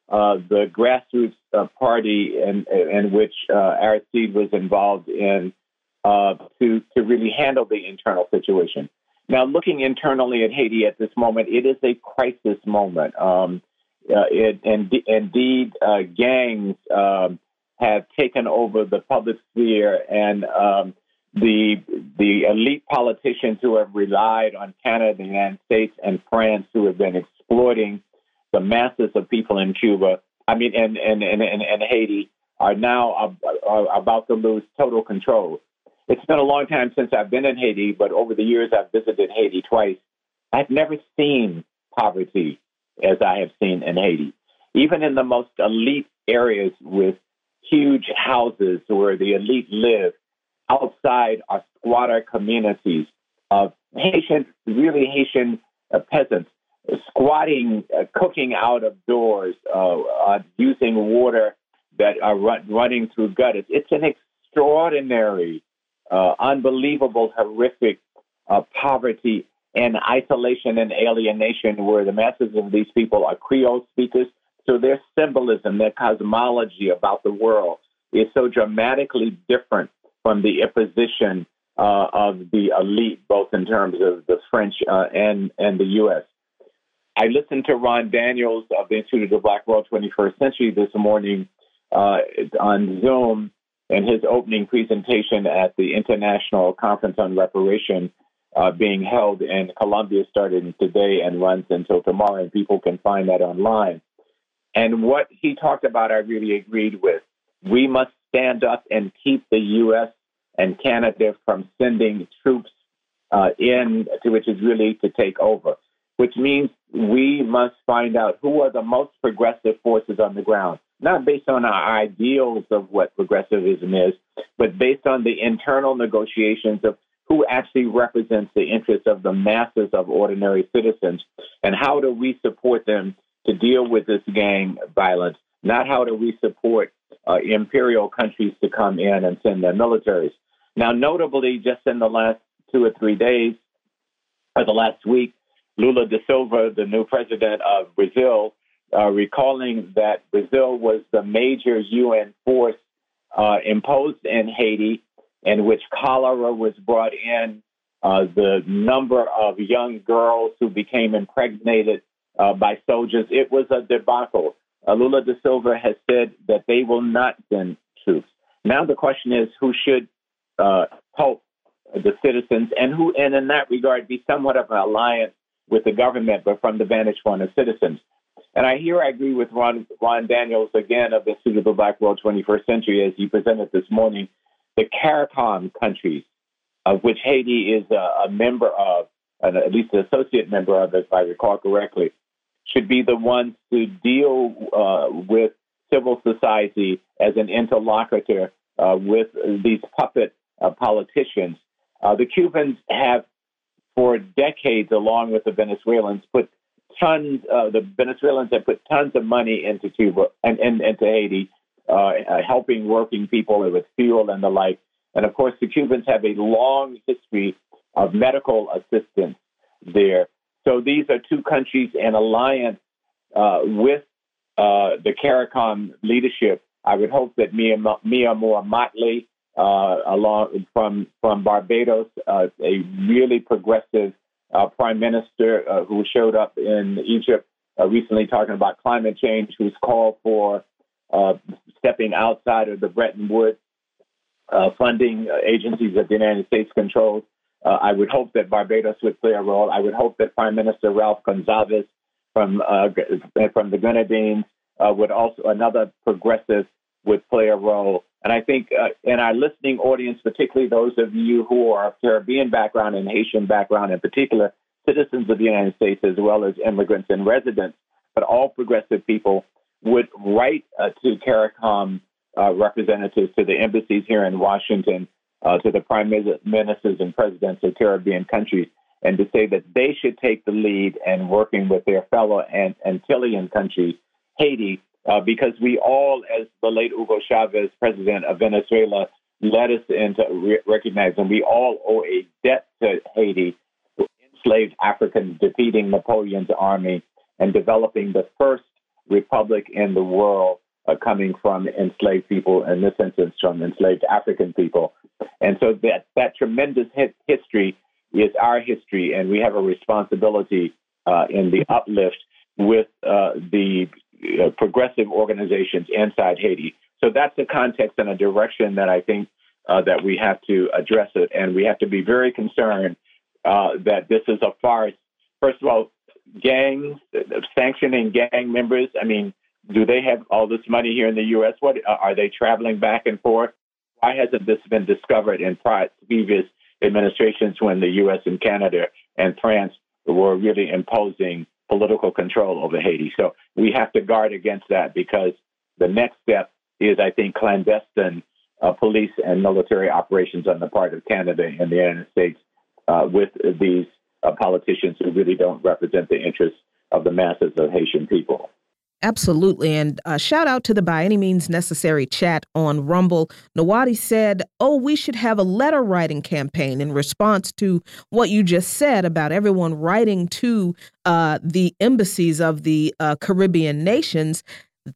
uh, the grassroots uh, party in, in which uh, Aristide was involved in, uh, to to really handle the internal situation. Now, looking internally at Haiti at this moment, it is a crisis moment. Um, uh, it, and, indeed, uh, gangs um, have taken over the public sphere, and um, the the elite politicians who have relied on Canada, the United States, and France, who have been exploiting the masses of people in Cuba, I mean, and and and, and, Haiti, are now are about to lose total control. It's been a long time since I've been in Haiti, but over the years I've visited Haiti twice. I've never seen poverty as I have seen in Haiti. Even in the most elite areas with huge houses where the elite live, outside are squatter communities of Haitian, really Haitian uh, peasants squatting, uh, cooking out of doors, uh, uh using water that are run, running through gutters. It's an extraordinary, uh, unbelievable, horrific uh, poverty and isolation and alienation where the masses of these people are Creole speakers. So their symbolism, their cosmology about the world is so dramatically different from the imposition uh, of the elite, both in terms of the French uh, and and the U.S. I listened to Ron Daniels of the Institute of the Black World 21st Century this morning uh, on Zoom and his opening presentation at the International Conference on Reparation uh, being held in Colombia starting today and runs until tomorrow, and people can find that online. And what he talked about, I really agreed with. We must stand up and keep the U.S and Canada from sending troops uh, in, which is really to take over, which means we must find out who are the most progressive forces on the ground, not based on our ideals of what progressivism is, but based on the internal negotiations of who actually represents the interests of the masses of ordinary citizens, and how do we support them to deal with this gang violence, not how do we support uh, imperial countries to come in and send their militaries. Now, notably, just in the last two or three days, or the last week, Lula da Silva, the new president of Brazil, uh, recalling that Brazil was the major UN force uh, imposed in Haiti, in which cholera was brought in, uh, the number of young girls who became impregnated uh, by soldiers. It was a debacle. Lula da Silva has said that they will not send troops. Now the question is who should uh, help the citizens, and who, and in that regard, be somewhat of an alliance with the government, but from the vantage point of citizens. And I here I agree with Ron, Ron Daniels again of the Institute of the Black World 21st Century as he presented this morning. The CARICOM countries, of which Haiti is a, a member of, at least an associate member of, if I recall correctly, should be the ones to deal uh, with civil society as an interlocutor uh, with these puppet uh, politicians. Uh, the Cubans have, for decades, along with the Venezuelans, put tons. Uh, the Venezuelans have put tons of money into Cuba and, and into Haiti, uh, helping working people with fuel and the like. And of course, the Cubans have a long history of medical assistance there. So these are two countries in alliance with the CARICOM leadership. I would hope that Mia, Mia Amor Mottley uh, along from from Barbados, uh, a really progressive uh, prime minister uh, who showed up in Egypt uh, recently talking about climate change, who's called for uh, stepping outside of the Bretton Woods funding agencies that the United States controls. I would hope that Barbados would play a role. I would hope that Prime Minister Ralph Gonsalves from from the Grenadines would also another progressive would play a role. And I think uh, in our listening audience, particularly those of you who are of Caribbean background and Haitian background in particular, citizens of the United States as well as immigrants and residents, but all progressive people would write uh, to CARICOM uh, representatives to the embassies here in Washington, uh, to the prime ministers and presidents of Caribbean countries, and to say that they should take the lead in working with their fellow Antillean country, Haiti, uh, because we all, as the late Hugo Chavez, president of Venezuela, led us into re- recognizing we all owe a debt to Haiti, enslaved Africans defeating Napoleon's army and developing the first republic in the world uh, coming from enslaved people, in this instance, from enslaved African people. And so that, that tremendous history is our history, and we have a responsibility uh, in the uplift with uh, the uh, progressive organizations inside Haiti. So that's the context and a direction that I think uh, that we have to address it, and we have to be very concerned uh, that this is a farce. First of all, gangs sanctioning gang members. I mean, do they have all this money here in the U.S.? What are they traveling back and forth? Why hasn't this been discovered in previous administrations when the U.S. and Canada and France were really imposing political control over Haiti? So we have to guard against that because the next step is, I think, clandestine uh, police and military operations on the part of Canada and the United States uh, with these uh, politicians who really don't represent the interests of the masses of Haitian people. Absolutely. And uh, shout out to the By Any Means Necessary chat on Rumble. Nawadi said, Oh, we should have a letter writing campaign in response to what you just said about everyone writing to uh, the embassies of the uh, Caribbean nations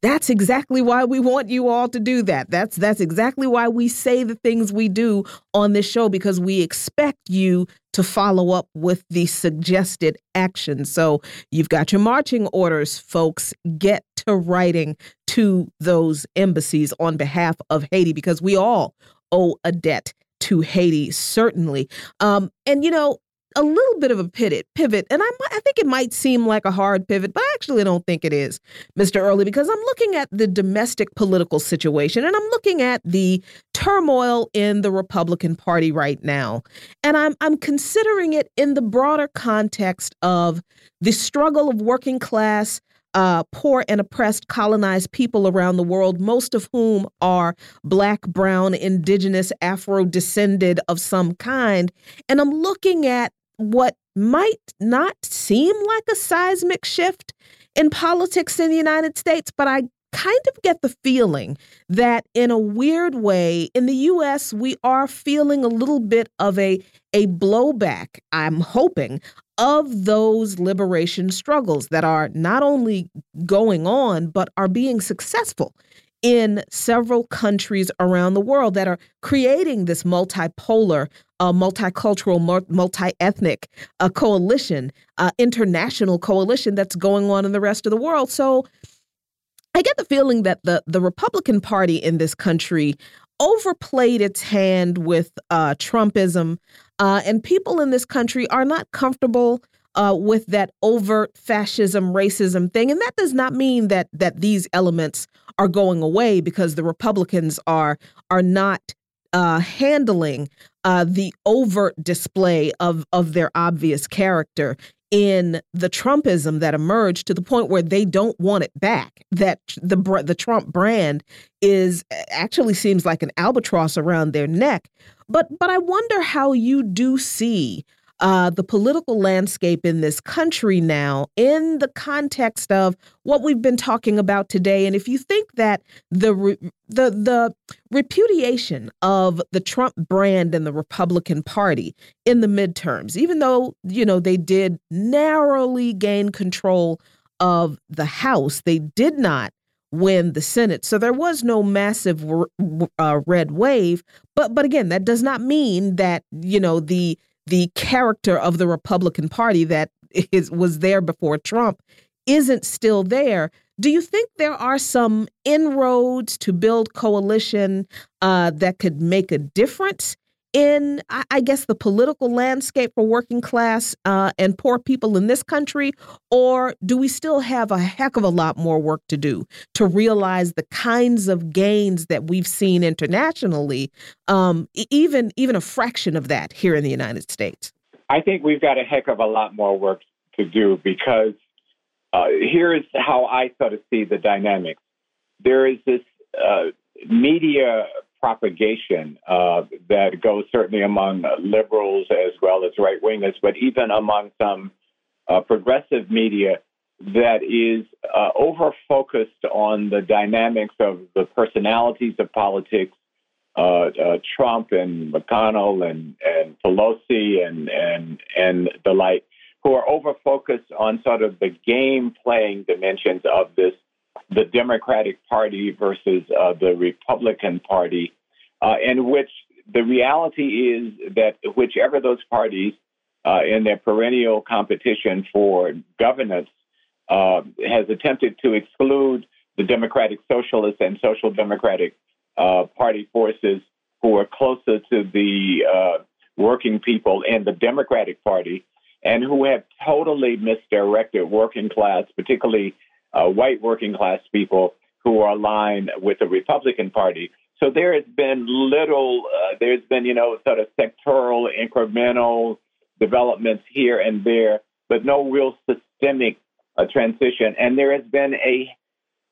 that's exactly why we want you all to do that. That's that's exactly why we say the things we do on this show because we expect you to follow up with the suggested action. So you've got your marching orders, folks. Get to writing to those embassies on behalf of Haiti because we all owe a debt to Haiti, certainly. Um, and you know, a little bit of a pivot, pivot, and I, I think it might seem like a hard pivot, but I actually don't think it is, Mr. Early, because I'm looking at the domestic political situation and I'm looking at the turmoil in the Republican Party right now, and I'm I'm considering it in the broader context of the struggle of working class uh, poor and oppressed colonized people around the world, most of whom are black, brown, indigenous, Afro descended of some kind. And I'm looking at what might not seem like a seismic shift in politics in the United States, but I kind of get the feeling that in a weird way in the US we are feeling a little bit of a a blowback I'm hoping of those liberation struggles that are not only going on but are being successful in several countries around the world that are creating this multipolar, uh, multicultural, multi ethnic uh, coalition, uh, international coalition that's going on in the rest of the world. So I get the feeling that the, the Republican Party in this country overplayed its hand with uh, Trumpism, uh, and people in this country are not comfortable uh, with that overt fascism, racism thing. And that does not mean that that these elements are going away because the Republicans are are not uh, handling uh, the overt display of of their obvious character in the Trumpism that emerged to the point where they don't want it back. That the the Trump brand is actually seems like an albatross around their neck. But but I wonder how you do see uh, the political landscape in this country now in the context of what we've been talking about today. And if you think that the the the repudiation of the Trump brand and the Republican Party in the midterms, even though you know they did narrowly gain control of the House, they did not win the Senate. So there was no massive uh, red wave. But but again, that does not mean that you know the the character of the Republican Party that is was there before Trump isn't still there. Do you think there are some inroads to build coalition uh, that could make a difference in, I guess, the political landscape for working class uh, and poor people in this country? Or do we still have a heck of a lot more work to do to realize the kinds of gains that we've seen internationally, um, even, even a fraction of that here in the United States? I think we've got a heck of a lot more work to do because uh, here's how I sort of see the dynamics. There is this uh, media propagation uh, that goes certainly among liberals as well as right wingers, but even among some uh, progressive media that is uh, over focused on the dynamics of the personalities of politics, uh, uh, Trump and McConnell and, and Pelosi and, and, and the like, who are over focused on sort of the game playing dimensions of this, the Democratic Party versus uh, the Republican Party, uh, in which the reality is that whichever those parties uh, in their perennial competition for governance uh, has attempted to exclude the Democratic Socialist and Social Democratic uh, Party forces who are closer to the uh, working people in the Democratic Party and who have totally misdirected working class, particularly uh, white working class people who are aligned with the Republican Party. So there has been little, uh, there's been, you know, sort of sectoral, incremental developments here and there, but no real systemic uh, transition. And there has been a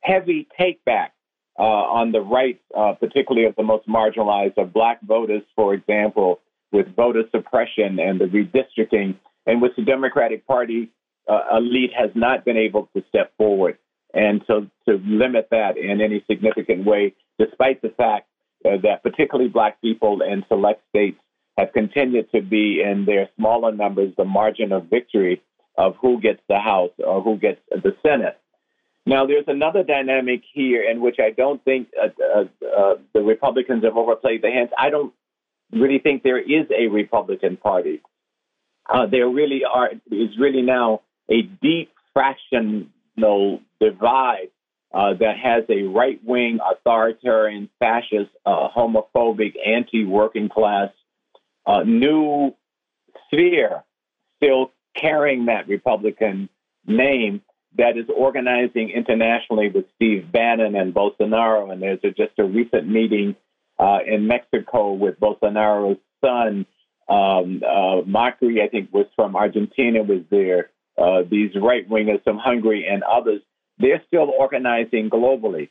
heavy take back uh, on the right, uh, particularly of the most marginalized, of black voters, for example, with voter suppression and the redistricting, in which the Democratic Party uh, elite has not been able to step forward and to, to limit that in any significant way, despite the fact uh, that particularly black people in select states have continued to be in their smaller numbers the margin of victory of who gets the House or who gets the Senate. Now, there's another dynamic here in which I don't think uh, uh, uh, the Republicans have overplayed their hands. I don't really think there is a Republican Party. Uh, there really are is really now a deep fractional divide uh, that has a right wing, authoritarian, fascist, uh, homophobic, anti working class uh, new sphere still carrying that Republican name that is organizing internationally with Steve Bannon and Bolsonaro. And there's a, just a recent meeting uh, in Mexico with Bolsonaro's son. Um, uh, Macri, I think, was from Argentina, was there. Uh, these right wingers from Hungary and others, they're still organizing globally.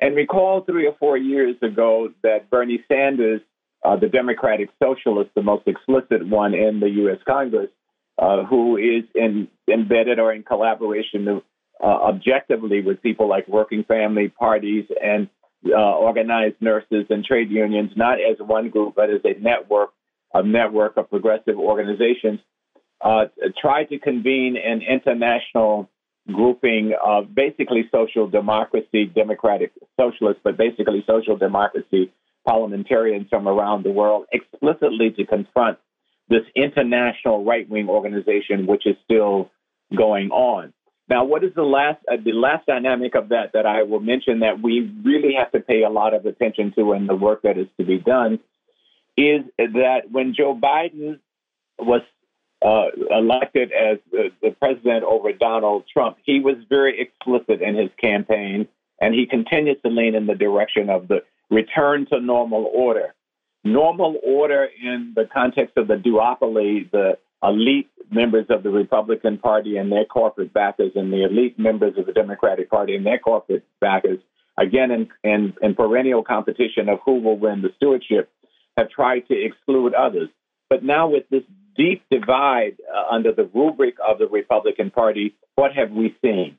And recall three or four years ago that Bernie Sanders uh, the Democratic Socialist, the most explicit one in the U.S. Congress, uh, who is in, embedded or in collaboration uh, objectively with people like working family parties and uh, organized nurses and trade unions, not as one group, but as a network, a network of progressive organizations, uh, tried to convene an international grouping of basically social democracy, democratic socialists, but basically social democracy parliamentarians from around the world explicitly to confront this international right wing organization, which is still going on. Now, what is the last uh, the last dynamic of that that I will mention that we really have to pay a lot of attention to in the work that is to be done is that when Joe Biden was uh, elected as the, the president over Donald Trump, he was very explicit in his campaign, and he continues to lean in the direction of the return to normal order. Normal order in the context of the duopoly, the elite members of the Republican Party and their corporate backers, and the elite members of the Democratic Party and their corporate backers, again in, in, in perennial competition of who will win the stewardship, have tried to exclude others. But now, with this deep divide uh, under the rubric of the Republican Party, what have we seen?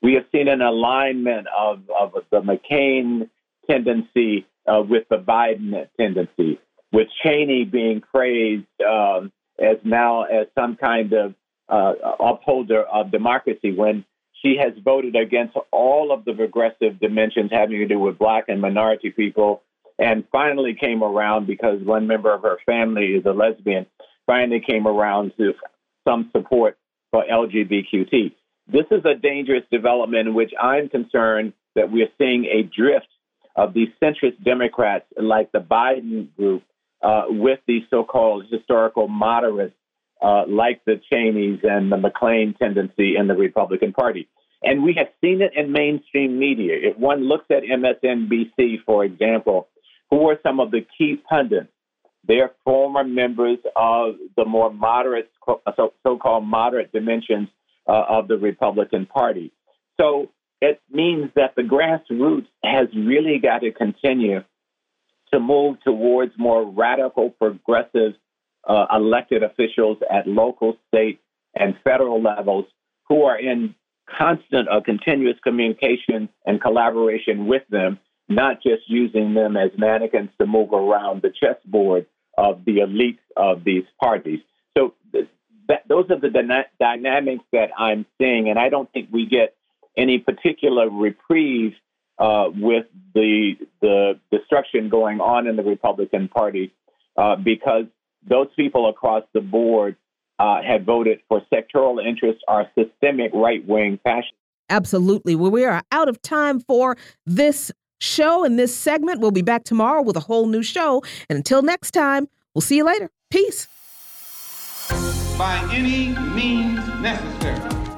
We have seen an alignment of, of the McCain tendency uh, with the Biden tendency, with Cheney being praised um, as now as some kind of uh, upholder of democracy when she has voted against all of the progressive dimensions having to do with black and minority people and finally came around because one member of her family is a lesbian finally came around to some support for LGBTQ. This is a dangerous development in which I'm concerned that we're seeing a drift of these centrist Democrats like the Biden group uh, with these so-called historical moderates uh, like the Cheneys and the McCain tendency in the Republican Party. And we have seen it in mainstream media. If one looks at MSNBC, for example, who are some of the key pundits? They're former members of the more moderate, so called moderate dimensions uh, of the Republican Party. So it means that the grassroots has really got to continue to move towards more radical, progressive uh, elected officials at local, state, and federal levels who are in constant, uh, continuous communication and collaboration with them, not just using them as mannequins to move around the chessboard of the elites of these parties. So th- that, those are the dyna- dynamics that I'm seeing, and I don't think we get any particular reprieve uh, with the the destruction going on in the Republican Party uh, because those people across the board uh, had voted for sectoral interests or systemic right wing fascism. Absolutely. Well, we are out of time for this show and this segment. We'll be back tomorrow with a whole new show. And until next time, we'll see you later. Peace. By any means necessary